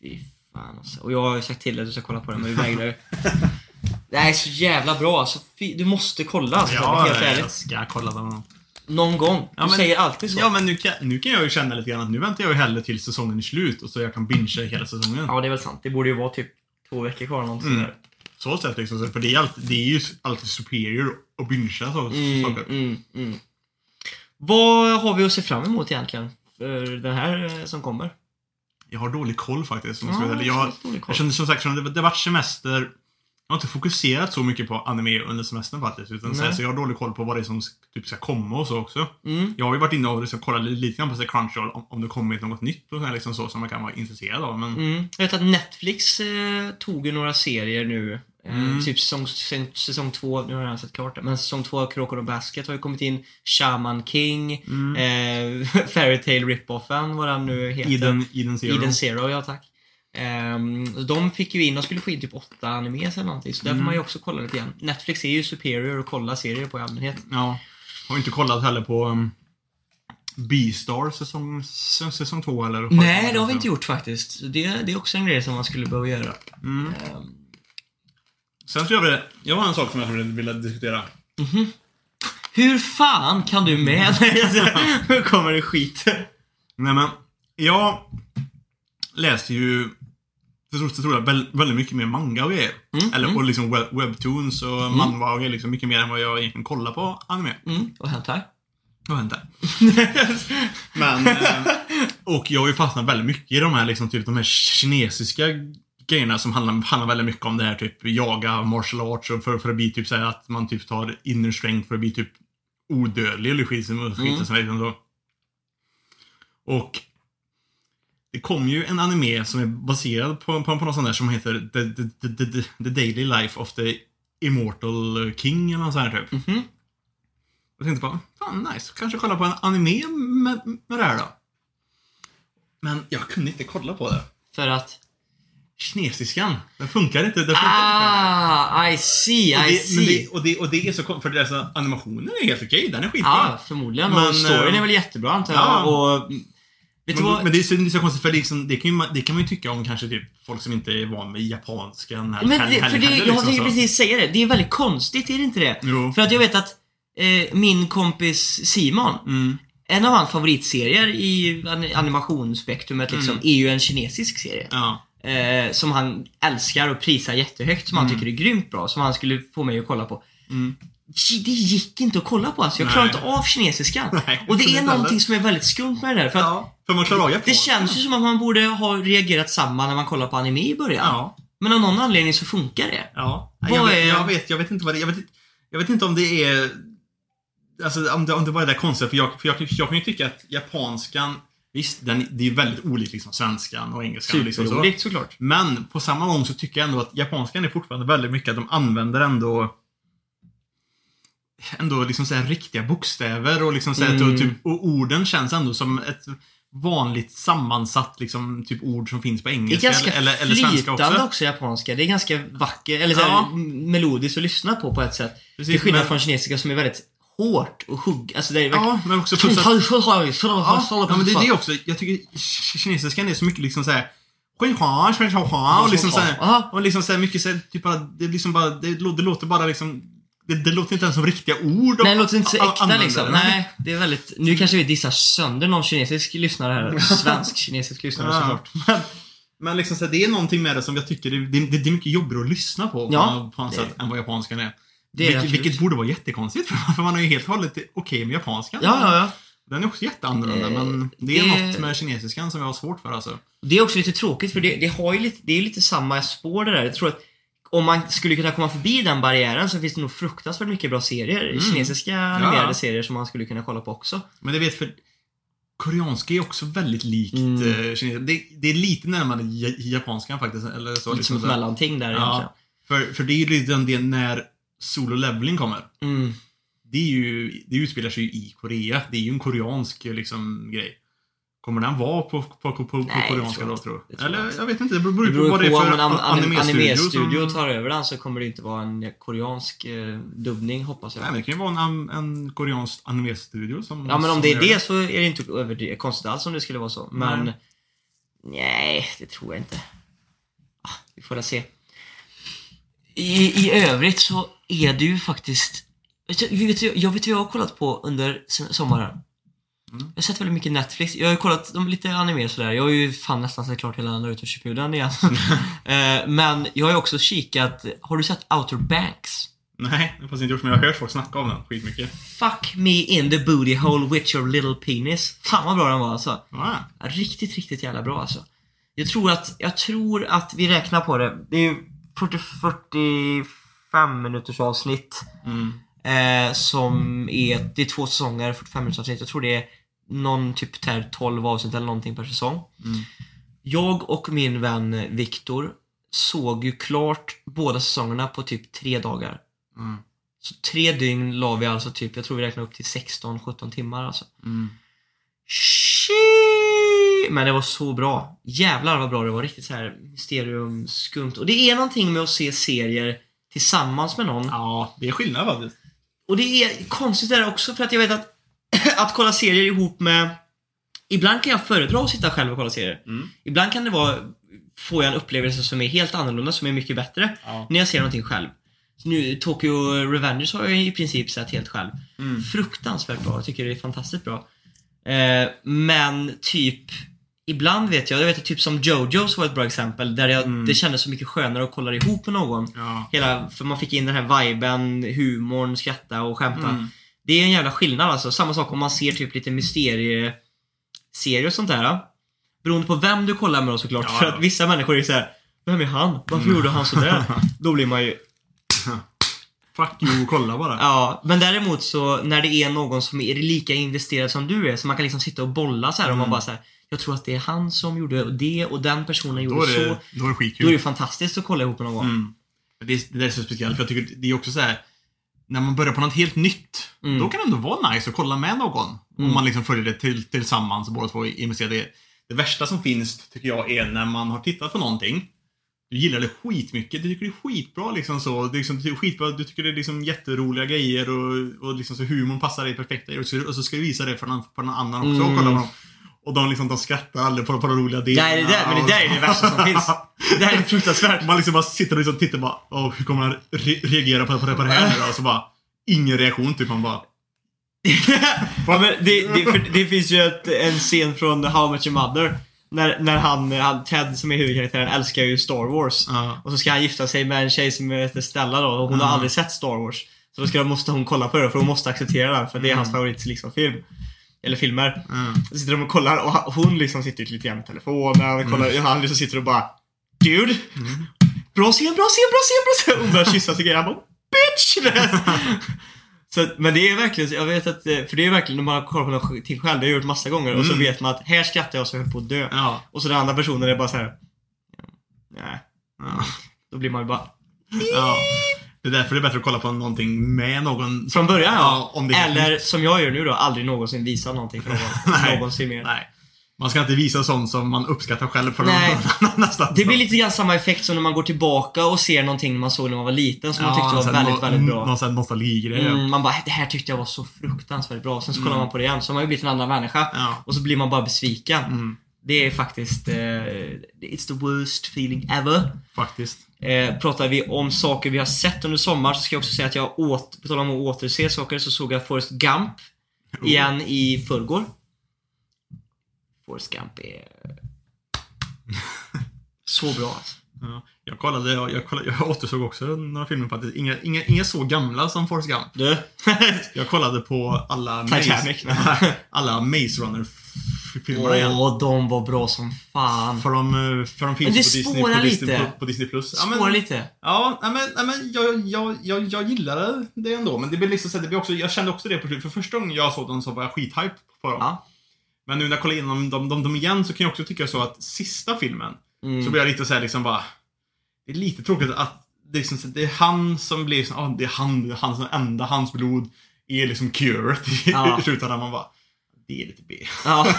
Fy fan alltså. Och jag har ju sagt till dig att du ska kolla på den men du vägrar. Det är så jävla bra alltså. Fy, du måste kolla alltså. Ja, helt jag ärligt. ska kolla den. Någon gång. Du Ja, men- säger alltid så. Ja, men nu kan, nu kan jag ju känna lite grann att nu väntar jag ju hellre till säsongen är slut och så jag kan bingea hela säsongen. Ja, det är väl sant. Det borde ju vara typ två veckor kvar något Mm. sådär. Så sätt liksom. För det är, alltid, det är ju alltid superior att bingea så, Mm, saker. mm, mm. Vad har vi att se fram emot egentligen? För den här eh, som kommer? Jag har dålig koll faktiskt. jag Ja, jag, koll. jag kände som sagt, det, det var semester. Jag har inte fokuserat så mycket på anime under semestern faktiskt. Utan så, Nej. så jag har dålig koll på vad det är som typ ska komma och så också. Mm. Jag har ju varit inne och liksom kollat lite grann på så här Crunchyroll om, om det kommit något nytt och så, här liksom så som man kan vara intresserad av. Men Mm. Jag vet att Netflix eh, tog ju några serier nu. Eh, Mm. Typ säsong, säsong, två, nu har jag sett klart det, men säsong två av Crocodile Basket har ju kommit in. Shaman King, Mm. eh, Fairytale Rip-Offen, vad den nu heter. Eden, Eden Zero. Eden Zero, ja tack. Ehm, de fick ju in, de skulle få in typ åtta animes eller någonting, så där får Mm. man ju också kolla lite grann. Netflix är ju superior att kolla serier på i allmänhet. Ja. Har inte kollat heller på um, Beastar säsong, säsong, två eller? Nej, det har vi inte gjort faktiskt. Det, det är också en grej som man skulle behöva göra. Mm. Ehm, Sen skulle jag vilja, jag har en sak som jag skulle vilja diskutera. hur fan kan du med? Alltså, Nu kommer det skit. Nej men, jag läste ju jag tror, jag väldigt, mycket mer manga och grejer. Mm, Eller mm. och liksom web, webtoons och manhwa och grejer. Liksom mycket mer än vad jag egentligen kollar på anime. Mm, vad har hänt här? Vad har hänt där? Men, eh, och jag har ju fastnat väldigt mycket i de här, liksom, typ, de här kinesiska grejerna som handlar, handlar väldigt mycket om det här typ jaga martial arts och för, för att bli typ så här att man typ tar inner strength för att bli typ odödlig eller skit, skit Mm. som liksom så. Och det kom ju en anime som är baserad på, på, på något sånt där som heter The, the, the, the, the Daily Life of the Immortal King eller något sånt här typ. Mhm. Jag tänkte bara, fan nice, kanske kolla på en anime med, med det här då. Men jag kunde inte kolla på det. För att... Kinesiskan, den funkar inte. Den funkar inte. Ah, I see, och I det, men see. det, och, det, och det är så för så, animationen är helt okej, den är skitbra. Ja, förmodligen. Men, och storyn eh, är väl jättebra antar jag. ja. Och, vet Men, vad? men det är så, det är så konstigt för liksom, det, kan ju, det kan man ju tycka om kanske typ folk som inte är van med japanskan. här- Men här- det, här- för det, heller, jag liksom, tänkte precis säga det. Det är väldigt konstigt, är det inte det? Jo. För att jag vet att eh, min kompis Simon, Mm. en av hans favoritserier i an- animationsspektrumet liksom, Mm. är ju en kinesisk serie. Ja. Eh, som han älskar och prisar jättehögt, som han Mm. tycker är grymt bra, som han skulle få mig att kolla på. Mm. det gick inte att kolla på alltså. Jag Nej. klarade inte av kinesiskan. Nej, och det är heller. någonting som är väldigt skumt med det där. För Ja, för man klarar det japanska. känns ju som att man borde ha reagerat samma när man kollar på anime i början. Ja. Men av någon anledning så funkar det. Ja. Vad Jag vet, är- jag, vet, jag vet inte vad det jag vet, jag vet inte om det är... Alltså om det, om det bara är det där konstiga, för jag, för jag, jag kan ju tycka att japanskan, visst, den, det är väldigt olikt liksom svenskan och engelskan. Liksom så. Superroligt såklart. Men på samma gång så tycker jag ändå att japanskan är fortfarande väldigt mycket att de använder ändå ändå liksom så riktiga bokstäver och liksom så Mm. typ, och orden känns ändå som ett vanligt sammansatt liksom typ ord som finns på Det är engelska ganska eller, eller svenska också. också. japanska. Det är ganska vackert, eller så Ja. melodiskt att lyssna på på ett sätt. Precis, Till skillnad men- från kinesiska som är väldigt hårt och hugg. Alltså det är verkligen... Ja, men också plus att, ja, Ja, men det är det också. Jag tycker ki- kinesiskan är så mycket liksom såhär och liksom såhär, och liksom såhär mycket såhär, typ bara, det liksom bara, det, det låter bara liksom, det, det låter inte ens som riktiga ord. Nej, det låter inte så äkta använder. liksom. Nej, det är väldigt... Nu kanske vi dissar sönder någon kinesisk lyssnare här. Svensk kinesisk lyssnare Ja. såklart. Men, men liksom så här, det är någonting med det som jag tycker, det, det, det är mycket jobbigare att lyssna på Ja, på, på något sätt än vad japanskan är. Vilket, vilket borde vara jättekonstigt för, man är ju helt och hållet okej med japanskan. Ja, ja, ja. Den är också jätteannorlunda Eh, men det är det- något med kinesiskan som jag har svårt för alltså. Det är också lite tråkigt för det, det har ju lite, det är lite samma spår det där. Jag tror att om man skulle kunna komma förbi den barriären så finns det nog fruktansvärt mycket bra serier. Kinesiska animerade Ja. serier som man skulle kunna kolla på också. Men det vet för koreanska är också väldigt likt Mm. mm. kinesiska. Det, det är lite närmare ja- japanskan faktiskt. Eller så, Lite som ett mellanting där egentligen. Ja, för, för det är ju lite den delen när solo leveling kommer. Mm. Det, är ju, det utspelar sig ju i Korea. Det är ju en koreansk liksom, grej. Kommer den vara på, på, på, på Nej, koreanska då jag tror jag Eller jag vet inte. Det beror, Det på beror vad det är på för en an- an- animestudio som- tar över den så kommer det inte vara en koreansk eh, dubbning hoppas jag. Nej, men det kan ju vara en, en koreansk animestudio som... Ja men om det är det så är det inte överdrivet konstigt alls om det skulle vara så. Men Nej. nej, det tror jag inte. Ah, vi får väl se. I, I övrigt så är det ju faktiskt... Vet du, jag vet vad jag har kollat på under sommaren. Mm. Jag har sett väldigt mycket Netflix. Jag har ju kollat de, lite anime sådär. Jag har ju fan nästan sett klart hela Naruto Shippuden igen. Eh, men jag har ju också kikat... Har du sett Outer Banks? Nej, det faktiskt inte gjort men jag har hört folk snacka om den skitmycket. Fuck me in the booty hole with your little penis. Fan vad bra den var alltså. Ja, Riktigt, riktigt jävla bra alltså. Jag tror att, jag tror att vi räknar på det. Det är ju 40, 45 minuters avsnitt. mm. Eh, som är, det är två säsonger, 45 minuters avsnitt. Jag tror det är någon typ där 12 avsnitt eller någonting per säsong. Mm. Jag och min vän Viktor såg ju klart båda säsongerna på typ tre dagar. Mm. Så tre dygn la vi alltså typ, jag tror vi räknade upp till 16-17 timmar alltså. Mm. Men det var så bra. Jävlar vad bra det var. Riktigt så här mysterium, skumt. Och det är någonting med att se serier tillsammans med någon. Ja, det är skillnad faktiskt. Och det är konstigt där också för att jag vet att att kolla serier ihop med Ibland kan jag föredra att sitta själv och kolla serier. Mm. Ibland kan det vara Får jag en upplevelse som är helt annorlunda, som är mycket bättre Ja. när jag ser någonting själv. Så nu, Tokyo Revengers har jag i princip sett helt själv. Mm. Fruktansvärt bra. Jag tycker det är fantastiskt bra. Eh, men typ Ibland vet jag, jag vet typ som Jojos var ett bra exempel där jag, Mm. det kändes så mycket skönare att kolla ihop med någon. Ja. Hela, för man fick in den här viben, humorn, skratta och skämta. Mm. Det är en jävla skillnad alltså. Samma sak om man ser typ lite mysterieserier och sånt där. Beroende på vem du kollar med då såklart. Ja, för ja. att vissa människor är så här. Vem är han? Varför gjorde han sådär? Då blir man ju... Fuck you, kolla bara. Ja, men däremot så när det är någon som är lika investerad som du är, så man kan liksom sitta och bolla så här och man Mm. bara så här. Jag tror att det är han som gjorde det och den personen Då gjorde så. det, då är det skitkul. Då är det fantastiskt att kolla ihop någon gång. Mm. Det, är, det är så speciellt för jag tycker det är också så här. När man börjar på något helt nytt, Mm. då kan det ändå vara nice att kolla med någon. Mm. Om man liksom följer det till, tillsammans och båda två är investerade. Det, det värsta som finns, tycker jag, är när man har tittat på någonting. Du gillar det skitmycket, du tycker det är skitbra liksom så. Det är liksom, är skitbra, du tycker det är liksom jätteroliga grejer och, och liksom så humorn passar dig perfekt. Och så, och så ska du visa det för någon, för någon annan också och Mm. kolla på dem. Och de, liksom, de skrattar aldrig på, på de roliga delarna. Nej, det där, men det där är det värsta som finns. Det här är fruktansvärt. Man liksom bara sitter och liksom tittar bara, Åh, hur kommer han re- reagera på, på, det, på det här nu då? Och så bara, ingen reaktion typ. Man bara, ja, men det, det, det finns ju ett, en scen från How Much Your Mother. När, när han, han, Ted som är huvudkaraktären, älskar ju Star Wars. ja. Och så ska han gifta sig med en tjej som heter Stella då, och hon har Mm. aldrig sett Star Wars. Så då ska, måste hon kolla på det för hon måste acceptera den för det är hans favorit liksom, film. Eller filmer. Mm. Så sitter de och kollar och hon liksom sitter lite grann med telefonen. Kollar, Han liksom sitter och bara Dude! Bra scen, bra scen, bra scen, bra scen! Hon börjar kyssa sig Han bara Bitch! Så, men det är verkligen, jag vet att, eh, för det är verkligen när man har kollat på något till själv, det har jag gjort massa gånger och så Mm. vet man att här skrattar jag så jag höll på att dö. Ja. Och så den andra personen är bara så här. Nej. Ja. Då blir man ju bara ja. Det är därför det är bättre att kolla på någonting med någon. Från början ja. Ja, om det Eller som jag gör nu då, aldrig någonsin visa någonting för någon. Nej. någonsin mer. Nej. Man ska inte visa sånt som man uppskattar själv för Nej. någon. Det blir lite grann samma effekt som när man går tillbaka och ser någonting man såg när man var liten som man tyckte var väldigt, väldigt bra. Någon sån nostalgigrej. Mm, man bara, det här tyckte jag var så fruktansvärt bra. Sen så kollar man på det igen, så har man ju blivit en annan människa. Ja. Och så blir man bara besviken. Mm, Det är faktiskt, eh, it's the worst feeling ever. faktiskt. Eh, pratar vi om saker vi har sett under sommar så ska jag också säga att jag åt, på tal om att återse saker, så såg jag Forrest Gump Oh. igen i förrgår. Forrest Gump är så bra alltså. Ja. Jag kollade, jag, jag, kollade, jag återsåg också några filmer faktiskt. Inga, inga, inga så gamla som Forrest Gump. Du? Jag kollade på alla Titanic. Maze, alla Maze Runner-filmerna igen. Åh, de var bra som fan. För de, eh, för de finns Men det på Disney, spårar på Disney, på, på Disney Plus. Ja, Spåra men, lite. ja, men, nej, men jag, jag, jag, jag gillade det ändå. Men det blir liksom så det blir också, jag kände också det på slutet. För första gången jag såg dem så var jag skithype på dem. Ja. Men nu när jag kollar igenom dem, dem, dem igen så kan jag också tycka så att sista filmen Mm. så blir jag lite så här liksom bara... Det är lite tråkigt att det är, liksom, det är han som blir så, ah, det är han, det är han som enda, hans blod är liksom curet i, Ja. där man bara... Det är lite B. Ja.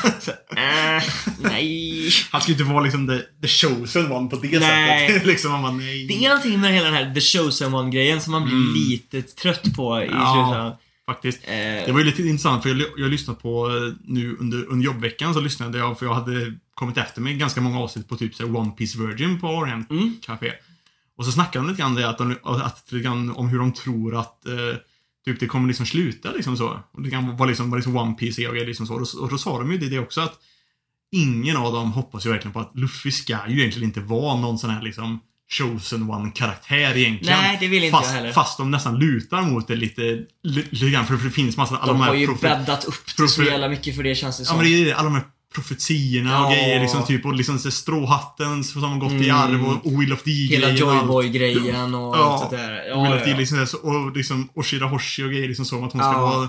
Äh, nej. Han ska ju inte vara liksom the, the chosen one på det Nej. sättet. liksom man nej. Det är någonting med hela den här The Chosen One-grejen som man blir Mm. lite trött på i Ja. slutet. Faktiskt. Eh, Det var ju lite intressant för jag, jag har lyssnat på eh, nu under, under jobbveckan så lyssnade jag för jag hade kommit efter mig ganska många avsnitt på typ så One Piece Virgin på Orient Mm. Café. Och så snackade de lite grann det, att de, att, lite grann om hur de tror att eh, typ det kommer liksom sluta liksom så. Och det kan vara liksom, vad liksom One Piece och, liksom så. Och, då, och då sa de ju det, också att ingen av dem hoppas ju verkligen på att Luffy ska ju egentligen inte vara någon sån här liksom chosen one-karaktär egentligen. Nej, det vill inte fast, jag heller. Fast de nästan lutar mot det lite, li- lite grann, för det finns massa, alla de de här har ju bäddat upp det så jävla mycket för det känns det Ja som. men det är alla de här profetiorna och Ja. grejer liksom typ och liksom så stråhatten som har gått i Mm. arv och, och Will of the Hela grejen och. Joyboy-grejen och Ja. allt det där. Will Ja, of ja, ja. liksom så, och liksom Oshira Hoshi och grejer liksom så att hon ska Ja. vara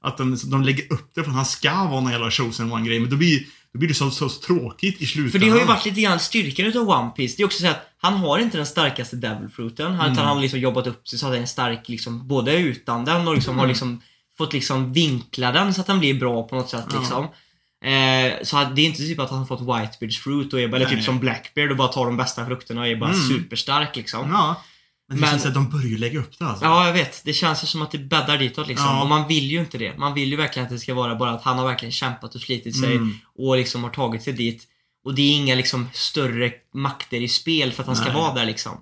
att de, de lägger upp det för att han ska vara någon jävla chosen one grej men då blir, då blir det så, så tråkigt i För slutändan. det har ju varit lite grann styrkan utav One Piece. Det är också så att han har inte den starkaste Devil Fruiten. Han, Mm. utan han har liksom jobbat upp sig så att den är stark liksom, både utan den och liksom Mm. har liksom fått liksom vinkla den så att den blir bra på något sätt Ja. Eh, så det är inte typ att han fått Whitebeards fruit och är bara, eller typ som Blackbeard och bara tar de bästa frukterna och är bara Mm. superstark liksom. Ja. Men det Men- känns att de börjar lägga upp det alltså. Ja, jag vet. Det känns ju som att det bäddar ditåt liksom. Ja. Och man vill ju inte det. Man vill ju verkligen att det ska vara bara att han har verkligen kämpat och slitit sig Mm. och liksom har tagit sig dit. Och det är inga liksom större makter i spel för att han ska Nej. vara där liksom.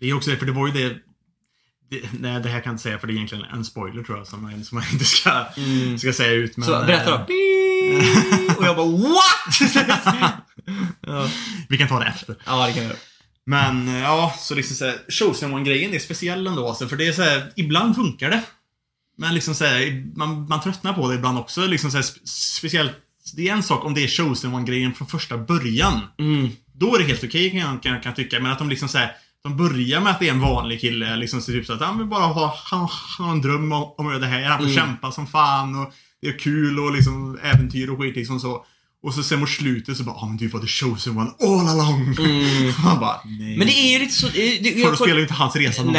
Det är också det, för det var ju det, det Nej, det här kan jag inte säga för det är egentligen en spoiler tror jag som man, som man inte ska, ska säga ut. Men, Mm. Så berätta eh, då. Och jag bara WHAT? ja. Vi kan ta det efter. ja, det kan jag göra. Men eh, ja, så liksom såhär, chosen one-grejen är speciell ändå alltså, för det är såhär, ibland funkar det. Men liksom såhär, man, man tröttnar på det ibland också. Liksom såhär, spe- speciellt, det är en sak om det är chosen one-grejen från första början. Mm. Då är det helt okej kan, jag, kan, jag- kan jag tycka. Men att de liksom såhär, de börjar med att det är en vanlig kille, liksom så typ så att han vill bara ha, han, han har en dröm om, om det här. Han får Mm. kämpa som fan och det är kul och liksom äventyr och skit liksom så. Och så sen mot slutet så bara, ah men du var the chosen one all along. Mm. Man bara, nej. Men det är ju lite så... Det, För då spelar ju inte hans resa någon,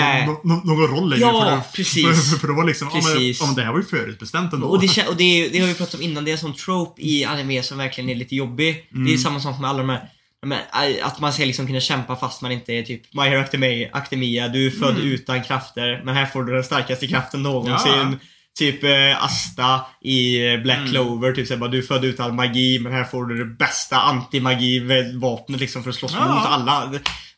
någon, någon roll längre. Ja, för det, precis. För, för det var liksom, Precis. ja men det här var ju förutbestämt ändå. Och, det, och det, det har vi pratat om innan, det är en sån trope i anime som verkligen är lite jobbig. Det är samma sak med alla de här men, att man ska liksom kunna kämpa fast man inte är typ My Hero Academia, Academia du är född utan krafter men här får du den starkaste kraften någonsin. Ja. Typ eh, Asta i eh, Black Clover, typ såhär du är född utan magi men här får du det bästa anti-magi-vapnet liksom för att slåss Ja. mot alla.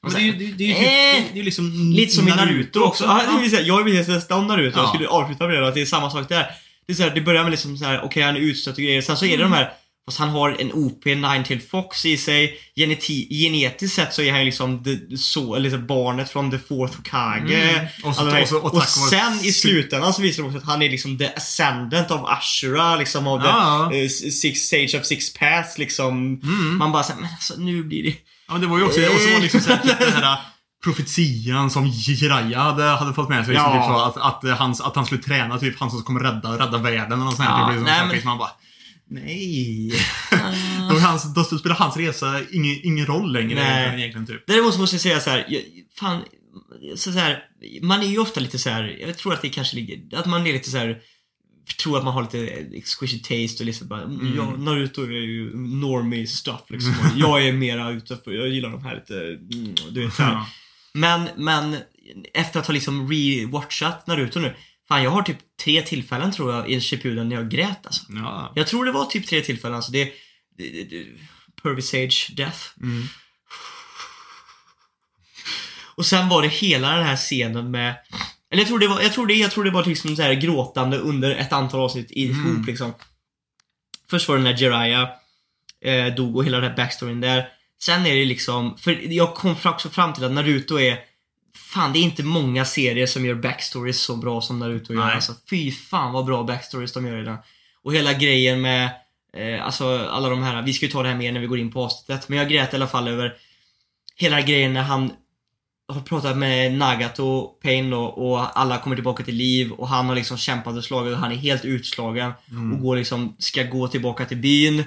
men det är ju det, det är ju Eh, det, det är liksom Lite som i Naruto också. Ja, det Ja. jag är precis nästa om Naruto. Jag Ja. skulle avsluta med det att det är samma sak där. Det, är så här, det börjar med liksom så här, okej han är utstött och grejer. Sen så är det de här Fast han har en OP Ninetail Fox i sig. Geneti genetiskt sett så är han liksom the, så, eller liksom barnet från The Fourth Hokage. Mm. Och så- här- och så- och och sen i slutändan så visar det också att han är liksom the ascendant of Ashura, liksom av Ja. the eh, six, Sage of Six Paths liksom. Mm. Man bara såhär, men alltså nu blir det... Ja, men det var ju också, och så var det liksom så här, typ den här profetian som Jiraiya hade, hade fått med sig. Ja. Typ så att, att, eh, hans, att han skulle träna typ han som kommer rädda, rädda världen eller något sånt här. Ja, Det blir nej, men- men... man bara Nej. Ah. då, hans, då spelar hans resa ingen, ingen roll längre Nej. egentligen, typ. Däremot måste jag säga så här, jag, fan, så, så här, man är ju ofta lite så här, jag tror att det kanske ligger, att man är lite så här tror att man har lite exquisite taste och liksom bara, mm. ja, Naruto är ju normie stuff liksom. Jag är mera ute för, jag gillar de här lite, mm, du vet så här. Ja. Men, men efter att ha liksom re-watchat Naruto nu, fan jag har typ tre tillfällen tror jag i Shippuden när jag grät alltså. Ja. Jag tror det var typ tre tillfällen alltså. Det, det, det, det Pervy Sage Death. Mm. Och sen var det hela den här scenen med eller jag tror det var, jag tror det, jag tror det var liksom så här gråtande under ett antal avsnitt ihop Mm. liksom. Först var det när Jiraiya eh, dog och hela den här backstoryn där. Sen är det liksom, för jag kom också fram till att Naruto är Fan, det är inte många serier som gör backstories så bra som Naruto gör. Nej. Alltså, fy fan vad bra backstories de gör i den. Och hela grejen med, eh, alltså alla de här, vi ska ju ta det här mer när vi går in på avsnittet. Men jag grät i alla fall över hela grejen när han har pratat med Nagato, Pain och, och alla kommer tillbaka till liv och han har liksom kämpat och slagit och han är helt utslagen och går liksom, ska gå tillbaka till byn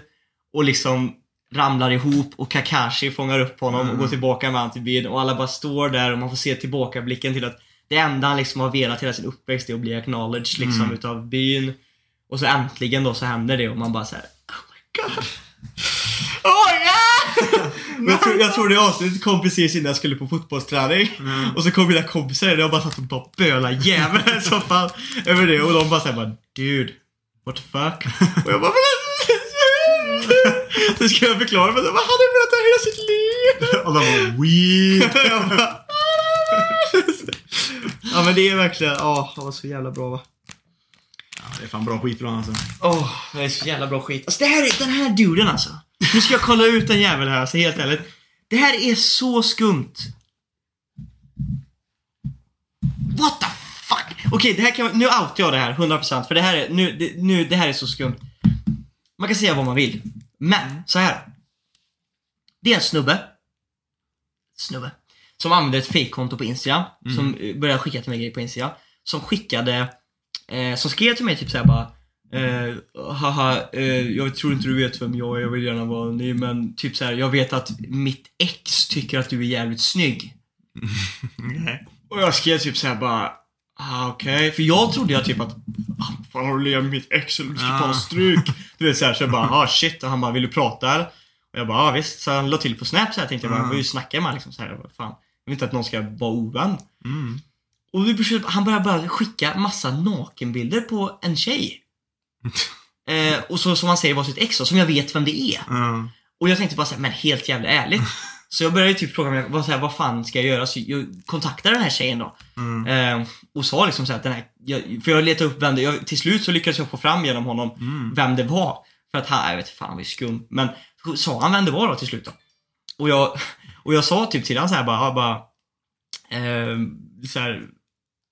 och liksom ramlar ihop och Kakashi fångar upp honom och Mm. går tillbaka med honom till byn och alla bara står där och man får se tillbakablicken till att det enda han liksom har velat hela sin uppväxt är att bli acknowledged liksom Mm. utav byn. Och så äntligen då så händer det och man bara såhär Oh my god. Oh my god! Men jag, tror, jag tror det avsnittet kom precis innan jag skulle på fotbollsträning. Mm. Och så kom mina kompisar där och jag bara satt och bara bölade jävlar i soffan över det och de bara såhär bara Dude, what the fuck? Och jag bara Så ska jag förklara men de bara, han har velat ta hela sitt liv. Och de var weed. Bara, ja men det är verkligen, åh, det var så jävla bra va. Ja, det är fan bra skit ibland alltså. Åh, det är så jävla bra skit. Alltså det här är, den här duden alltså. Nu ska jag kolla ut den jäveln här, alltså helt ärligt. Det här är så skumt. What the fuck? Okej, det här kan nu outar jag det här 100% för det här är, nu, det, nu, det här är så skumt. Man kan säga vad man vill. Men, så här. Det är en snubbe. Snubbe. Som använder ett fake-konto på Instagram. Som eh, började skicka till mig grejer på Instagram. Som skickade, eh, som skrev till mig typ såhär bara Eh, haha, eh, jag tror inte du vet vem jag är, jag vill gärna vara ny men typ så här, jag vet att mitt ex tycker att du är jävligt snygg. Nej. Och jag skrev typ såhär bara, ah, okej. För jag trodde jag typ att, ah, fan har du legat med mitt ex eller du ska ta Ah. stryk. Du vet såhär, så jag bara, ah shit. Och han bara, vill du prata eller? Och jag bara, ah, visst. Så han la till på Snap så här tänkte jag bara, Mm. jag får ju snacka med honom liksom så här, vad fan. Jag vill inte att någon ska vara ovän. Mm. Och vi försökte, han började bara skicka massa nakenbilder på en tjej. eh, och så som han säger var sitt ex då, som jag vet vem det är. Ja. Och jag tänkte bara såhär, men helt jävla ärligt. Så jag började typ fråga mig, vad, så här, vad fan ska jag göra? Så jag kontaktade den här tjejen då. Mm. Eh, och sa liksom så här att den här, jag, för jag letade upp vem det, jag, till slut så lyckades jag få fram genom honom Mm. vem det var. För att han, jag vet fan han var ju skum. Men sa han vem det var då till slut då? Och jag, och jag sa typ till honom så här bara, jag bara eh, så här,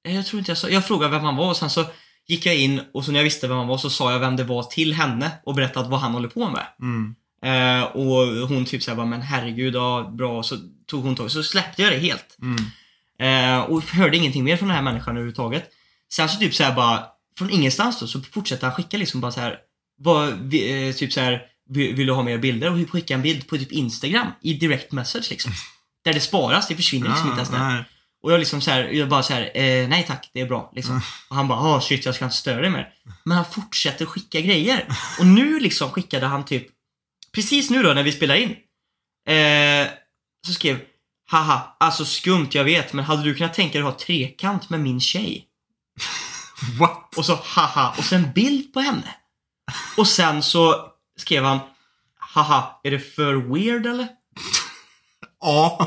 jag tror inte jag sa, jag frågade vem han var och sen så gick jag in och så när jag visste vem han var så sa jag vem det var till henne och berättade vad han håller på med. Mm. Eh, och hon typ såhär bara, men herregud, ja, bra. Så tog hon tag så släppte jag det helt. Mm. Eh, och hörde ingenting mer från den här människan överhuvudtaget. Sen så typ såhär bara, från ingenstans då, så fortsätter han skicka liksom bara så här vad, eh, typ såhär vill, vill du ha mer bilder? Och skicka en bild på typ Instagram i direct message liksom. Där det sparas, det försvinner liksom inte ens där. nej. Och jag liksom så här, jag bara så här, eh, nej tack, det är bra. Liksom. Och han bara, ah shit jag ska inte störa dig mer. Men han fortsätter skicka grejer. Och nu liksom skickade han typ, precis nu då när vi spelar in. Eh, så skrev, haha, alltså skumt jag vet, men hade du kunnat tänka dig att ha trekant med min tjej? What? Och så haha, och sen bild på henne. Och sen så skrev han, haha, är det för weird eller? Ja.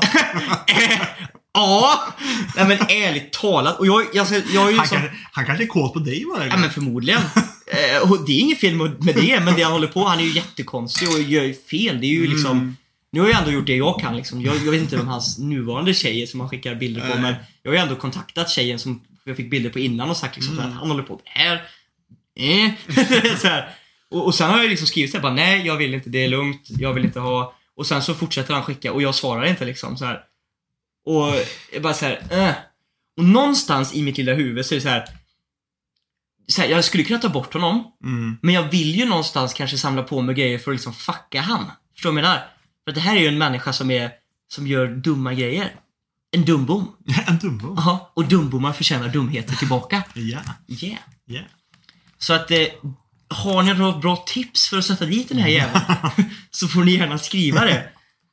Ja! Nej men ärligt talat. Och jag, jag, jag, är ju Han, som... kan, han kanske är kåt på dig bara. Ja men förmodligen. Eh, och det är inget fel med med det, men det han håller på, han är ju jättekonstig och gör ju fel. Det är ju liksom... Nu har jag ändå gjort det jag kan liksom. Jag, jag vet inte om hans nuvarande tjejer som han skickar bilder på, men jag har ju ändå kontaktat tjejen som jag fick bilder på innan och sagt liksom så att han håller på med det här. Eh. så här. Och, och sen har jag liksom skrivit så här, bara nej, jag vill inte, det är lugnt, jag vill inte ha. Och sen så fortsätter han skicka och jag svarar inte liksom så här. Och jag bara så här, eh. Och någonstans i mitt lilla huvud så är det så här. Så här, jag skulle kunna ta bort honom, Mm. men jag vill ju någonstans kanske samla på mig grejer för att liksom fucka han. Förstår du vad jag menar? För att det här är ju en människa som är, som gör dumma grejer. En dumbom. En dumbo. Ja, och dumbommar förtjänar dumheter tillbaka. Ja. Yeah. Yeah. Så att, eh, har ni några bra tips för att sätta dit den här jäveln? så får ni gärna skriva det.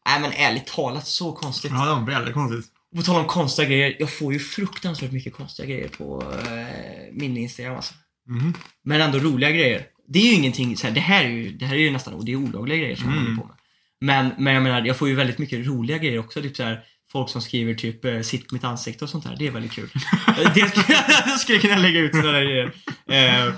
Nej men ärligt talat, så konstigt. Ja, det var väldigt konstigt. Och på tal om konstiga grejer, jag får ju fruktansvärt mycket konstiga grejer på eh, min Instagram alltså. Mm. Men ändå roliga grejer. Det är ju ingenting, så här, det här är ju, det här är ju nästan det är olagliga grejer som jag Mm. håller på med. Men, men jag menar, jag får ju väldigt mycket roliga grejer också. Typ så här, folk som skriver typ eh, sitt mitt ansikte och sånt där. Det är väldigt kul. Det skulle jag kunna lägga ut sådana där grejer. Eh,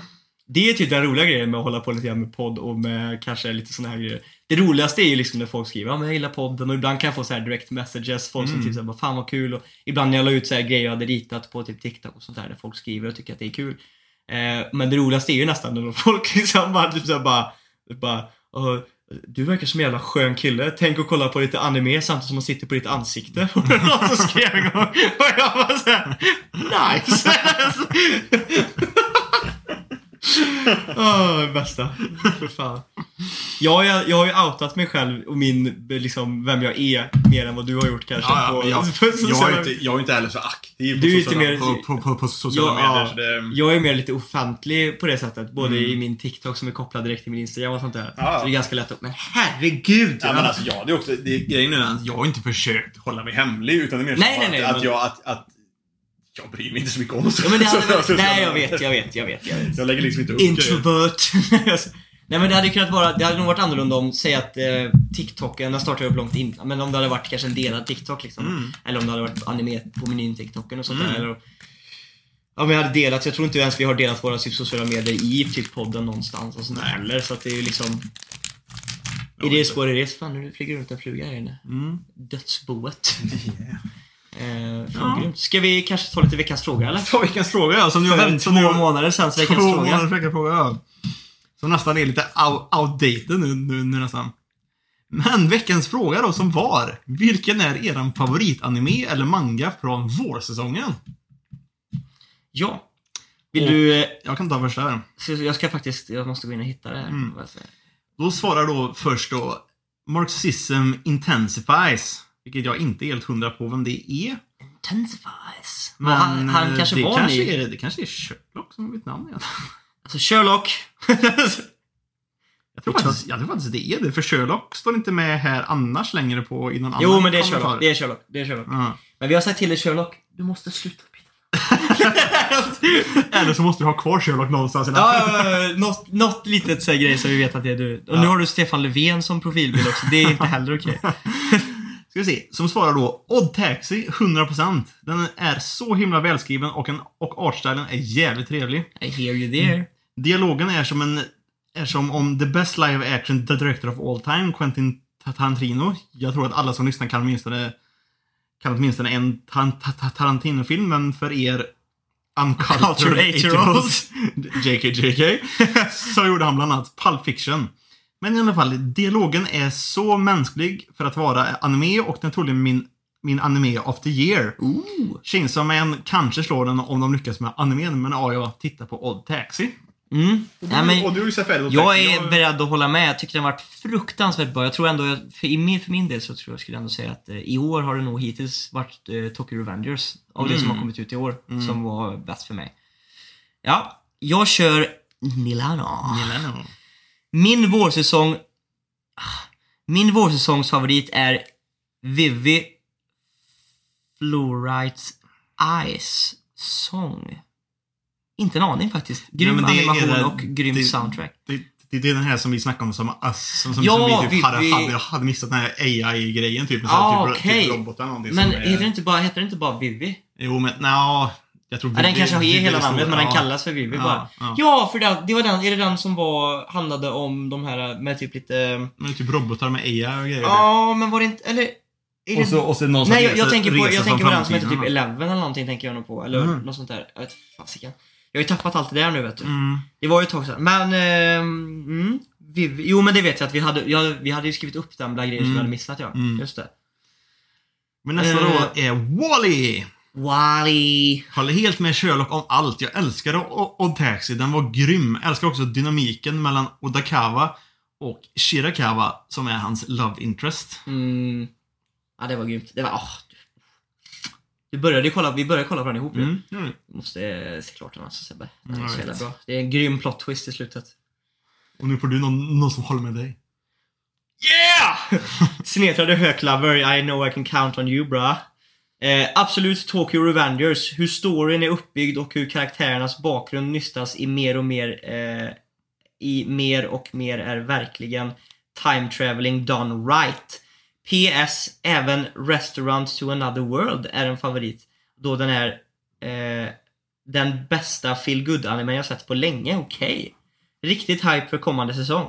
det är typ den roliga grejen med att hålla på lite grann med podd och med kanske lite sådana här grejer. Det roligaste är ju liksom när folk skriver ja men jag gillar podden och ibland kan jag få så här direct messages, folk som Mm. typ såhär, fan vad kul och ibland när jag la ut så här grejer jag hade ritat på typ TikTok och sånt där, där folk skriver och tycker att det är kul. Eh, men det roligaste är ju nästan när folk liksom bara, typ såhär bara, bara "Åh, du verkar som en jävla skön kille. Tänk att kolla på lite anime samtidigt som man sitter på ditt ansikte. Och någon som skrev en gång. Och jag var såhär, nice! Åh, bästa. För fan. Jag, har ju- jag har ju outat mig själv och min, liksom, vem jag är mer än vad du har gjort kanske. Ja, ja, på- jag, på jag, är inte, jag är inte heller så aktiv Du är på, inte sociala, mer- på, på, på, sociala Ja, medier. ja. Det, Jag är mer lite offentlig på det sättet. Både Mm. i min TikTok som är kopplad direkt till min Instagram och sånt där. Ja. Så det är ganska lätt att, men herregud! ja, men alltså, ja, det är också, det, grejen är att jag har inte försökt hålla mig hemlig. Utan det är mer Nej, nej, att, nej, att, men- jag, att, att jag bryr mig inte så mycket om ja, men det hade, sociala- Nej, jag vet, jag vet, jag vet. Jag vet. Jag lägger liksom inte upp. Introvert. Nej men det hade kunnat vara, det hade nog varit annorlunda om, säg att eh, TikToken, den startade upp långt innan, men om det hade varit kanske en delad TikTok liksom. Mm. Eller om det hade varit anime på menyn TikToken och sånt Mm. där. Eller, om vi hade delat, jag tror inte ens vi har delat våra typ, sociala medier i typ podden någonstans och sånt där heller. Så att det är ju liksom, i det spåret det, fan nu flyger runt en fluga här inne. Mm. Dödsboet. Yeah. Eh, Ja. Ska vi kanske ta lite veckans fråga eller? Ta veckans fråga ja, som För väntat två nu. månader sedan, veckans Två fråga. månaders veckans fråga, ja. Som nästan är lite out, outdated nu, nu, nu nästan. Men veckans fråga då som var. Vilken är eran favoritanime eller manga från vårsäsongen? Ja. Vill Och- du, eh, Jag kan ta första här. jag ska faktiskt, jag måste gå in och hitta det här. Mm. Då svarar då först då Marxism Intensifies. Vilket jag inte är helt hundra på vem det är. Intensifies. Men han, han eh, kanske det var kanske ny. är, Det kanske är Sherlock som är mitt namn igen. Alltså Sherlock. Jag tror, faktiskt, jag tror faktiskt det är det, för Sherlock står inte med här annars längre på i någon jo annan men det är. Sherlock. Det är Sherlock. Det är Sherlock. Ja. Men vi har sagt till dig Sherlock, du måste sluta byta. Eller så måste du ha kvar Sherlock någonstans. Ja, ja, ja, något, något litet så grej så vi vet att det är du. Och nu Ja. har du Stefan Löfven som profilbild också. Det är inte heller okej. Ska vi se, som svarar då Odd Taxi 100%. Den är så himla välskriven och, en, och artstylen är jävligt trevlig. I hear you there. Dialogen är som en är som om the best live action director of all time, Quentin Tarantino. Jag tror att alla som lyssnar kan åtminstone kan åtminstone en Tar- Tar- Tarantino-film, men för er Uncultured uncultured eight-year-olds. JK JK så gjorde han bland annat Pulp Fiction. Men i alla fall, dialogen är så mänsklig för att vara anime och den är troligen min, min anime of the year. Chainsaw Man kanske slår den om de lyckas med animen, men ja, jag tittar på Odd Taxi. Mm. Nej, men, och du är färdig Odd jag är beredd att hålla med. Jag tycker den har varit fruktansvärt bra. Jag tror ändå, för, i min, för min del så tror jag skulle ändå säga att eh, i år har det nog hittills varit eh, Tokyo Revengers av det som Mm. har kommit ut i år som var bäst för mig. Ja, jag kör Milano. Milano. Min vårsäsong... Min vårsäsongsfavorit är Vivi Fluorites Eyes Song. Inte en aning faktiskt. Grym Nej, är animation det- och grym det- soundtrack. Det, Det, det är den här som vi snackade om som. Som, som, Ja, som vi typ hade, vi- hade, hade missat den här AI-grejen typ. med Ah, typ, okej. typ robotar någonting Men som är- heter det inte bara, heter det inte bara Vivi? Jo men nja, jag tror Ja, den vi- kanske har vi- hela namnet, men den kallas för Vivi Ja, bara. ja. Ja, för det, det var den, är det den som var, handlade om de här med typ lite... Men typ robotar med AI och grejer. Ja, men var det inte, eller? Är det, och, så, och så någon som nej, jag, jag tänker på, jag tänker på den som heter typ Eleven eller någonting, tänker jag nog på. Eller Mm. något sånt där. Jag vet fasiken. Jag har ju tappat allt det där nu vet du. Mm. Det var ju ett tag sedan. Men, ehm, mm, Vivi, jo men det vet jag att vi hade, ja, vi hade ju skrivit upp den bland grejer som Mm. vi hade missat ja. Mm. Just det. Men nästa Eh. då är Wall-E. Wally. Håller helt med Sherlock om allt. Jag älskade Odd Taxi. Den var grym. Jag älskar också dynamiken mellan Odakawa och Shirakawa som är hans love interest. Mm. Ja, det var grymt. Det var, du- Du började ju kolla, vi började kolla på den ihop ju. Mm. Mm. Du måste eh, se klart den alltså Sebbe. Den är så jävla bra. Det är en grym plot twist i slutet. Och nu får du någon, någon som håller med dig. Yeah! Höök Lover, I know I can count on you bra. Eh, absolut Tokyo Revengers, hur storyn är uppbyggd och hur karaktärernas bakgrund nystas i mer och mer eh, i mer och mer är verkligen time traveling done right. PS, även Restaurant to another world är en favorit. Då den är eh, den bästa feel good anime jag sett på länge, okej. Riktigt hype för kommande säsong.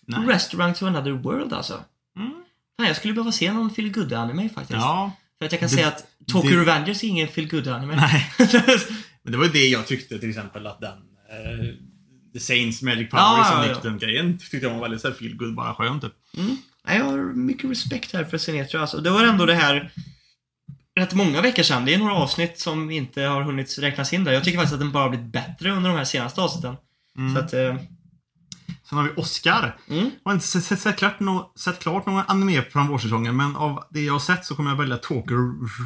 Nej. Restaurant to another world alltså. Mm. Fan, jag skulle behöva se någon feel anime faktiskt. Ja. För att jag kan Det- säga att Tokyo det- Revengers är ingen feel anime. Nej. Men det var ju det jag tyckte till exempel att den eh, The Saints Magic Power Ja, som ja, ja. grejen tyckte jag var väldigt så här feel good bara skön typ. Mm. Jag har mycket respekt här för Sinetra. Alltså, det var ändå det här rätt många veckor sedan. Det är några avsnitt som inte har hunnit räknas in där. Jag tycker faktiskt att den bara blivit bättre under de här senaste avsnitten. Mm. Så att, eh, Sen har vi Oscar. mm. Jag har inte sett, sett, sett, klart, no, sett klart någon anime från vårsäsongen, men av det jag har sett så kommer jag välja Tokyo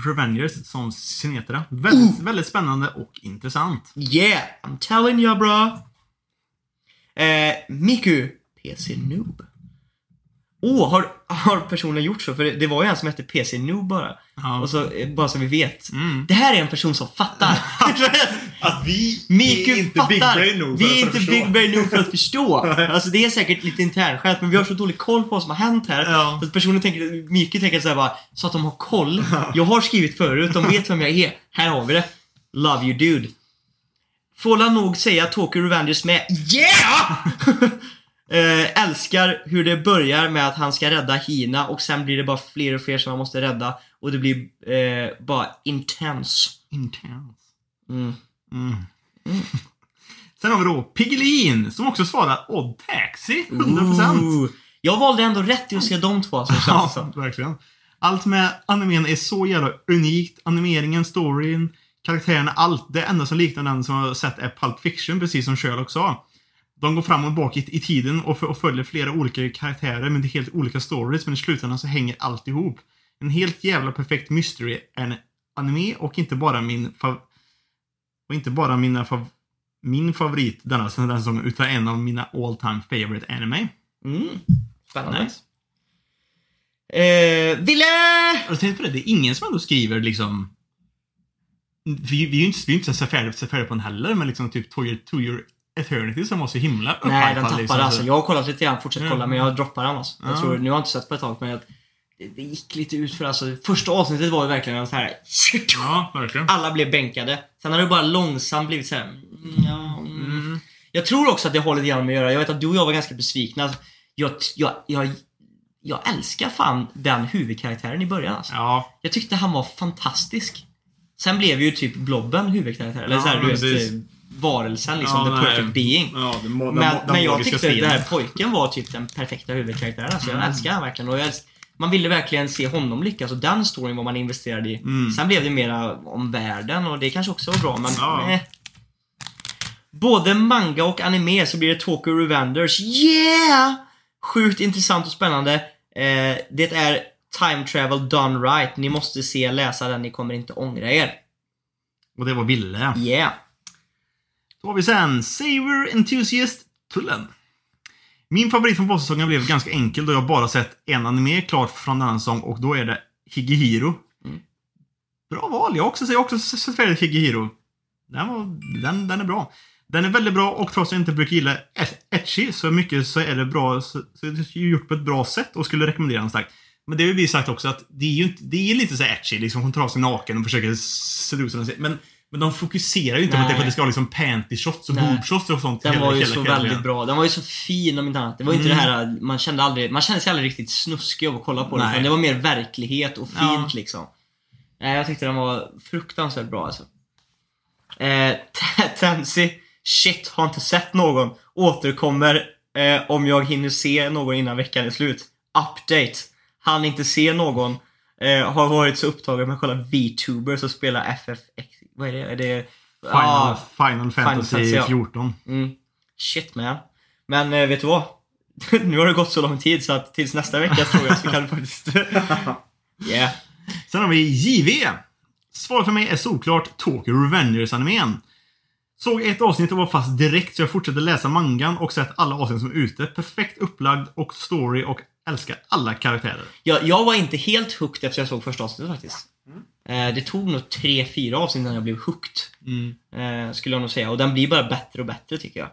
Revengers som Sinetra. Väldigt, väldigt spännande och intressant. Yeah, I'm telling you bra. Eh, Miku, PC Noob. Åh, oh, har, har personen gjort så? För det, det var ju en som hette PC Noob bara. Ja. Och så, eh, bara så vi vet. Mm. Det här är en person som fattar. Att vi Miku fattar. nog vi är inte big brain nog för att förstå. alltså det är säkert lite internskämt men vi har så dålig koll på vad som har hänt här. Ja. Så att personen tänker, Miku tänker såhär bara, så att de har koll. Jag har skrivit förut, de vet vem jag är. Här har vi det. Love you dude. Får la nog säga Tokyo Revengers med Yeah! eh, älskar hur det börjar med att han ska rädda Hina och sen blir det bara fler och fler som han måste rädda. Och det blir eh, bara intense. Intense. Mm. Mm. Sen har vi då Piggelin som också svarar Odd Taxi. 100%. Ooh. Jag valde ändå rätt i att se de två alltså, känns det Ja, verkligen. Allt med animen är så jävla unikt. Animeringen, storyn, karaktärerna, allt. Det enda som liknar den som jag har sett är Pulp Fiction, precis som Sherlock sa. De går fram och bak i, i tiden och, och följer flera olika karaktärer med helt olika stories, men i slutändan så hänger allt ihop. En helt jävla perfekt mystery en anime och inte bara min fav- och inte bara mina fav- min favorit denna den säsongen, utan en av mina all time favorite anime. Mm. Spännande. Nice. Eh, Ville! Har du tänkt på det? Det är ingen som ändå skriver liksom... Vi, vi är ju inte, vi är inte så färdiga, så färdiga på den heller, men liksom typ To Your, to your Eternity som var så himla Nej, den upphypad, tappade liksom, alltså. så- Jag har kollat lite grann, fortsätt Mm. kolla, men jag droppar den alltså. Jag Ja. tror, nu har jag inte sett på ett tag, men jag, det, det gick lite ut för alltså. Första avsnittet var ju verkligen så här. Ja, verkligen. Alla blev bänkade. Sen har det bara långsamt blivit så här. mm, Ja, mm. Mm. Jag tror också att det har lite grann med att göra. Jag vet att du och jag var ganska besvikna. Jag, jag, jag, jag älskar fan den huvudkaraktären i början alltså. Ja, Jag tyckte han var fantastisk. Sen blev ju typ Blobben huvudkaraktär. Eller Ja, så här, du vet, eh, varelsen liksom. Ja, the nej. perfect being. ja den, må- Men, den men jag tyckte stilen. den här pojken var typ den perfekta huvudkaraktären. Alltså, jag Mm. älskar han verkligen. Och jag älsk- man ville verkligen se honom lyckas och den storyn var man investerad i. Mm. Sen blev det mera om världen och det kanske också var bra men Ja. eh. Både manga och anime så blir det Tokyo Revengers. Yeah! Sjukt intressant och spännande. Eh, det är time travel done right. Ni måste se, läsa den, ni kommer inte ångra er. Och det var Ville. Yeah! Då har vi sen Saver Enthusiast Tullen. Min favorit från vårsäsongen blev ganska enkel då jag bara sett en anime klart från denna säsong och då är det Higehiro. Mm. Bra val. Jag också, har också sett färdigt Higehiro. Den, var, den, den är bra. Den är väldigt bra och trots att jag inte brukar gilla etchy så mycket så är det bra, så, så det är gjort på ett bra sätt och skulle rekommendera den starkt. Men det har vi sagt också att det är ju inte, det är lite så etchy, liksom hon tar av sig naken och försöker sedusa den. Men, men de fokuserar ju inte på att det, Nej. för att det ska vara liksom panty shots och boob shots och sånt. Den hela- var ju hela så kvällen. väldigt bra. Den var ju så fin om inte annat. Det var ju inte Mm. det här, man kände aldrig, man kände sig aldrig riktigt snuskig av att kolla på. Nej. utan Det var mer verklighet och fint Ja. liksom. Nej, jag tyckte den var fruktansvärt bra alltså. Eh, T- Tansy, shit, har inte sett någon. Återkommer eh, om jag hinner se någon innan veckan är slut. Update. Han inte se någon. Eh, har varit så upptagen med att kolla VTubers och spela FFX. Vad är det? Är det Final, Ja, Final Fantasy Fantasy, ja. 14. Mm. Shit man. Men eh, vet du vad? nu har det gått så lång tid så att tills nästa veckas fråga så kan du faktiskt... yeah. Sen har vi JV. Svaret för mig är såklart Tokyo Revengers-animen. Såg ett avsnitt och var fast direkt så jag fortsatte läsa mangan och sett alla avsnitt som är ute. Perfekt upplagd och story och älskar alla karaktärer. Jag, jag var inte helt hooked efter jag såg första avsnittet faktiskt. Eh, det tog nog tre, fyra avsnitt innan jag blev hooked. Eh, skulle jag nog säga. Och den blir bara bättre och bättre tycker jag.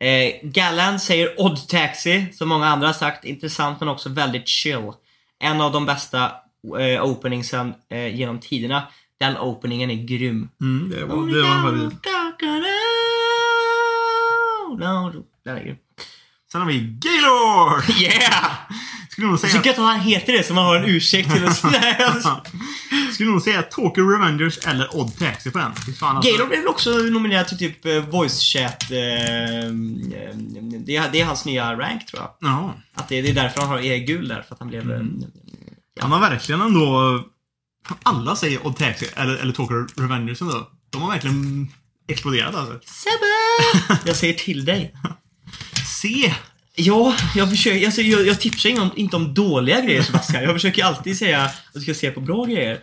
Eh, Gallan säger Odd Taxi, som många andra har sagt. Intressant men också väldigt chill. En av de bästa eh, openingsen eh, genom tiderna. Den openingen är grym. Mm, det var, det var. No, den är grym. Sen har vi Gaylord! Yeah! Skulle nog säga, gött att han heter det så man har en ursäkt till att skulle nog säga Tokyo Revengers eller Odd Taxi på den. Alltså. Gaylord blev väl också nominerad till typ eh, voice chat. Eh, eh, det, är, det är hans nya rank tror jag. Jaha. Att det, det är därför han har, är gul där, för att han blev... eh, Han har verkligen ändå... Alla säger Odd Taxi eller, eller Tokyo Revengers ändå. De har verkligen exploderat alltså. Sebbe! Jag säger till dig. Se! Ja, jag försöker, alltså, jag, jag tipsar inte om, inte om dåliga grejer Sebastian. Jag försöker alltid säga att du ska se på bra grejer.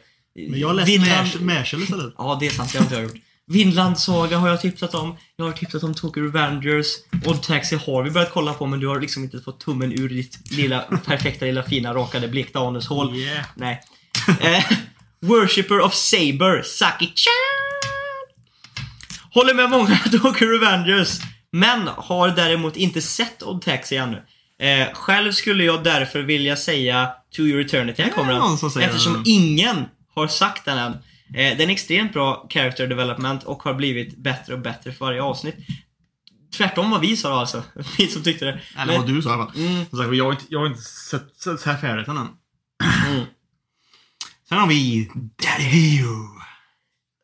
Men jag har läst Mashal istället. Ja, det är sant. Det har inte jag gjort. Vinland Saga har jag tipsat om. Jag har tipsat om Tokyo Revengers. Odd Taxi har vi börjat kolla på, men du har liksom inte fått tummen ur ditt lilla, perfekta, lilla, fina, rakade, blekta anushål. Yeah. Nej. Eh, Worshipper of Saber, Saki-chan. Håller med många Tokyo Revengers, men har däremot inte sett Odd Taxi ännu. Eh, själv skulle jag därför vilja säga To Your Eternity, här kommer den. Eftersom den. ingen har sagt den än. Eh, den är extremt bra character development och har blivit bättre och bättre för varje avsnitt. Tvärtom vad vi sa då alltså. Vi som tyckte det. Eller vad du sa i alla fall. Mm. Sagt, jag har inte, jag har inte sett, sett, sett färdigt den än. Mm. Sen har vi Daddy Dio.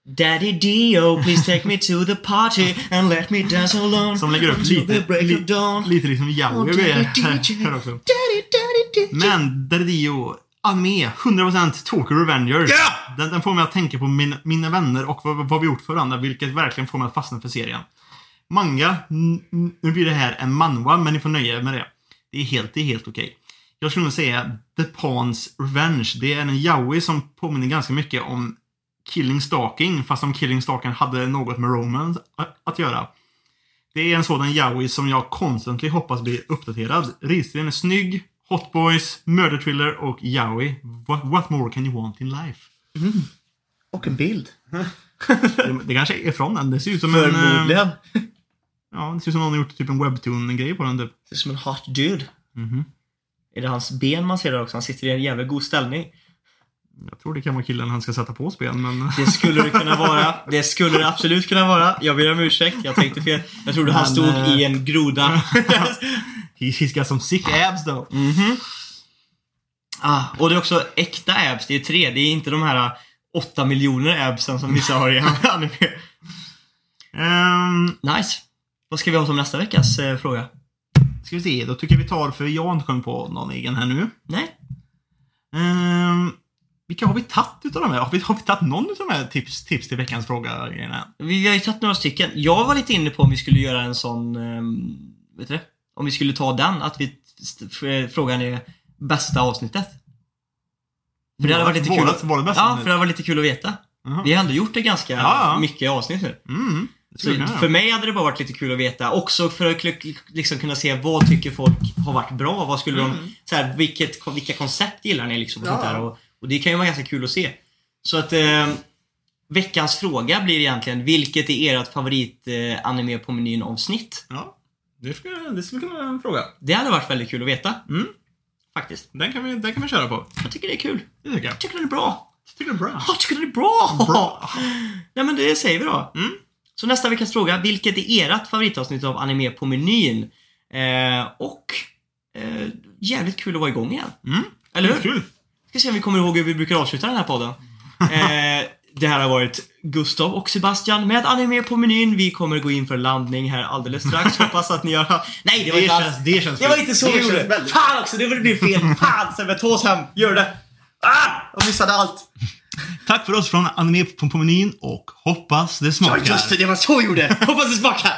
Daddy Dio, please take me to the party and let me dance alone. Som lägger upp lite, the break of li, dawn. lite liksom Yowie Oh, här, här också. Daddy, daddy, DJ. Men Daddy Dio, anime, 100% Tokyo Revengers. Ja! Den, den får mig att tänka på min, mina vänner och vad, vad vi gjort för varandra, vilket verkligen får mig att fastna för serien. Manga, nu blir det här en manhwa, men ni får nöja er med det. Det är helt, det är helt okej. Jag skulle nog säga The Pawns Revenge. Det är en yaoi som påminner ganska mycket om Killing Stalking, fast om Killing Stalking hade något med romance att göra. Det är en sådan yaoi som jag constantly hoppas blir uppdaterad. Ritserien är snygg, Hot Boys, Murder Thriller och yaoi. What, what more can you want in life? Och en bild. Det, det kanske är från den. Det ser ut som en... eh, Förmodligen. Ja, det ser ut som någon har gjort typ en webtoon-grej på den typ. Det är som en hot dude. Mhm. Är det hans ben man ser där också? Han sitter i en jävligt god ställning. Jag tror det kan vara killen han ska sätta på spel, men... Det skulle det kunna vara. Det skulle det absolut kunna vara. Jag ber om ursäkt. Jag tänkte fel. Jag trodde han stod eh, i en groda. He, he's got some sick abs though. Mhm. Ah, och det är också äkta abs. Det är tre. Det är inte de här åtta miljoner absen som vissa har i anime. Ehm, Nice. Vad ska vi ha som nästa veckas eh, fråga? ska vi se, då tycker jag vi tar, för jag har inte kommit på någon egen här nu. Nej? Ehm, vilka har vi tagit utav de här? Har vi, har vi tagit någon utav de här tips, tips till veckans fråga grejerna? Vi, har ju tagit några stycken. Jag var lite inne på om vi skulle göra en sån, ehm, vet du det? Om vi skulle ta den, att vi frågan är bästa avsnittet. För det hade varit lite kul. Vårat- vårat bästa Ja, avsnitt. för det hade varit lite kul att veta. Jaha. Vi har ändå gjort det ganska Ja, ja. mycket avsnitt nu. Mm, Så för mig hade det bara varit lite kul att veta. Också för att liksom kunna se vad tycker folk har varit bra. Vad skulle Mm. de... Så här, vilket, vilka koncept gillar ni liksom? Och, Ja. sånt där. Och, och det kan ju vara ganska kul att se. Så att... Eh, veckans fråga blir egentligen, vilket är ert favorit eh, på menyn avsnitt? Ja, det skulle, det skulle kunna fråga. Det hade varit väldigt kul att veta. Mm. Faktiskt. Den kan vi, den kan vi köra på. Jag tycker det är kul. Det tycker jag. Jag tycker den är bra. Jag tycker det är bra. Jag tycker den är bra! Bra. Nej men det säger vi då. Mm. Så nästa veckas fråga, vilket är ert favoritavsnitt av anime på menyn? Eh, och eh, jävligt kul att vara igång igen. Mm. Eller hur? Kul. Ska se om vi kommer ihåg hur vi brukar avsluta den här podden. Eh, det här har varit Gustav och Sebastian med anime på menyn. Vi kommer gå in för landning här alldeles strax. Hoppas att ni har... Nej, det var Det inte alls... det känns Det var inte så Det vi gjorde. väldigt- Fan också, det blir fel. Fan Sebbe, oss hem. Gör det. Ah! Jag missade allt. Tack för oss från Anime på, menyn och hoppas det Ja smakar. just det, det var så vi gjorde. Hoppas det smakar.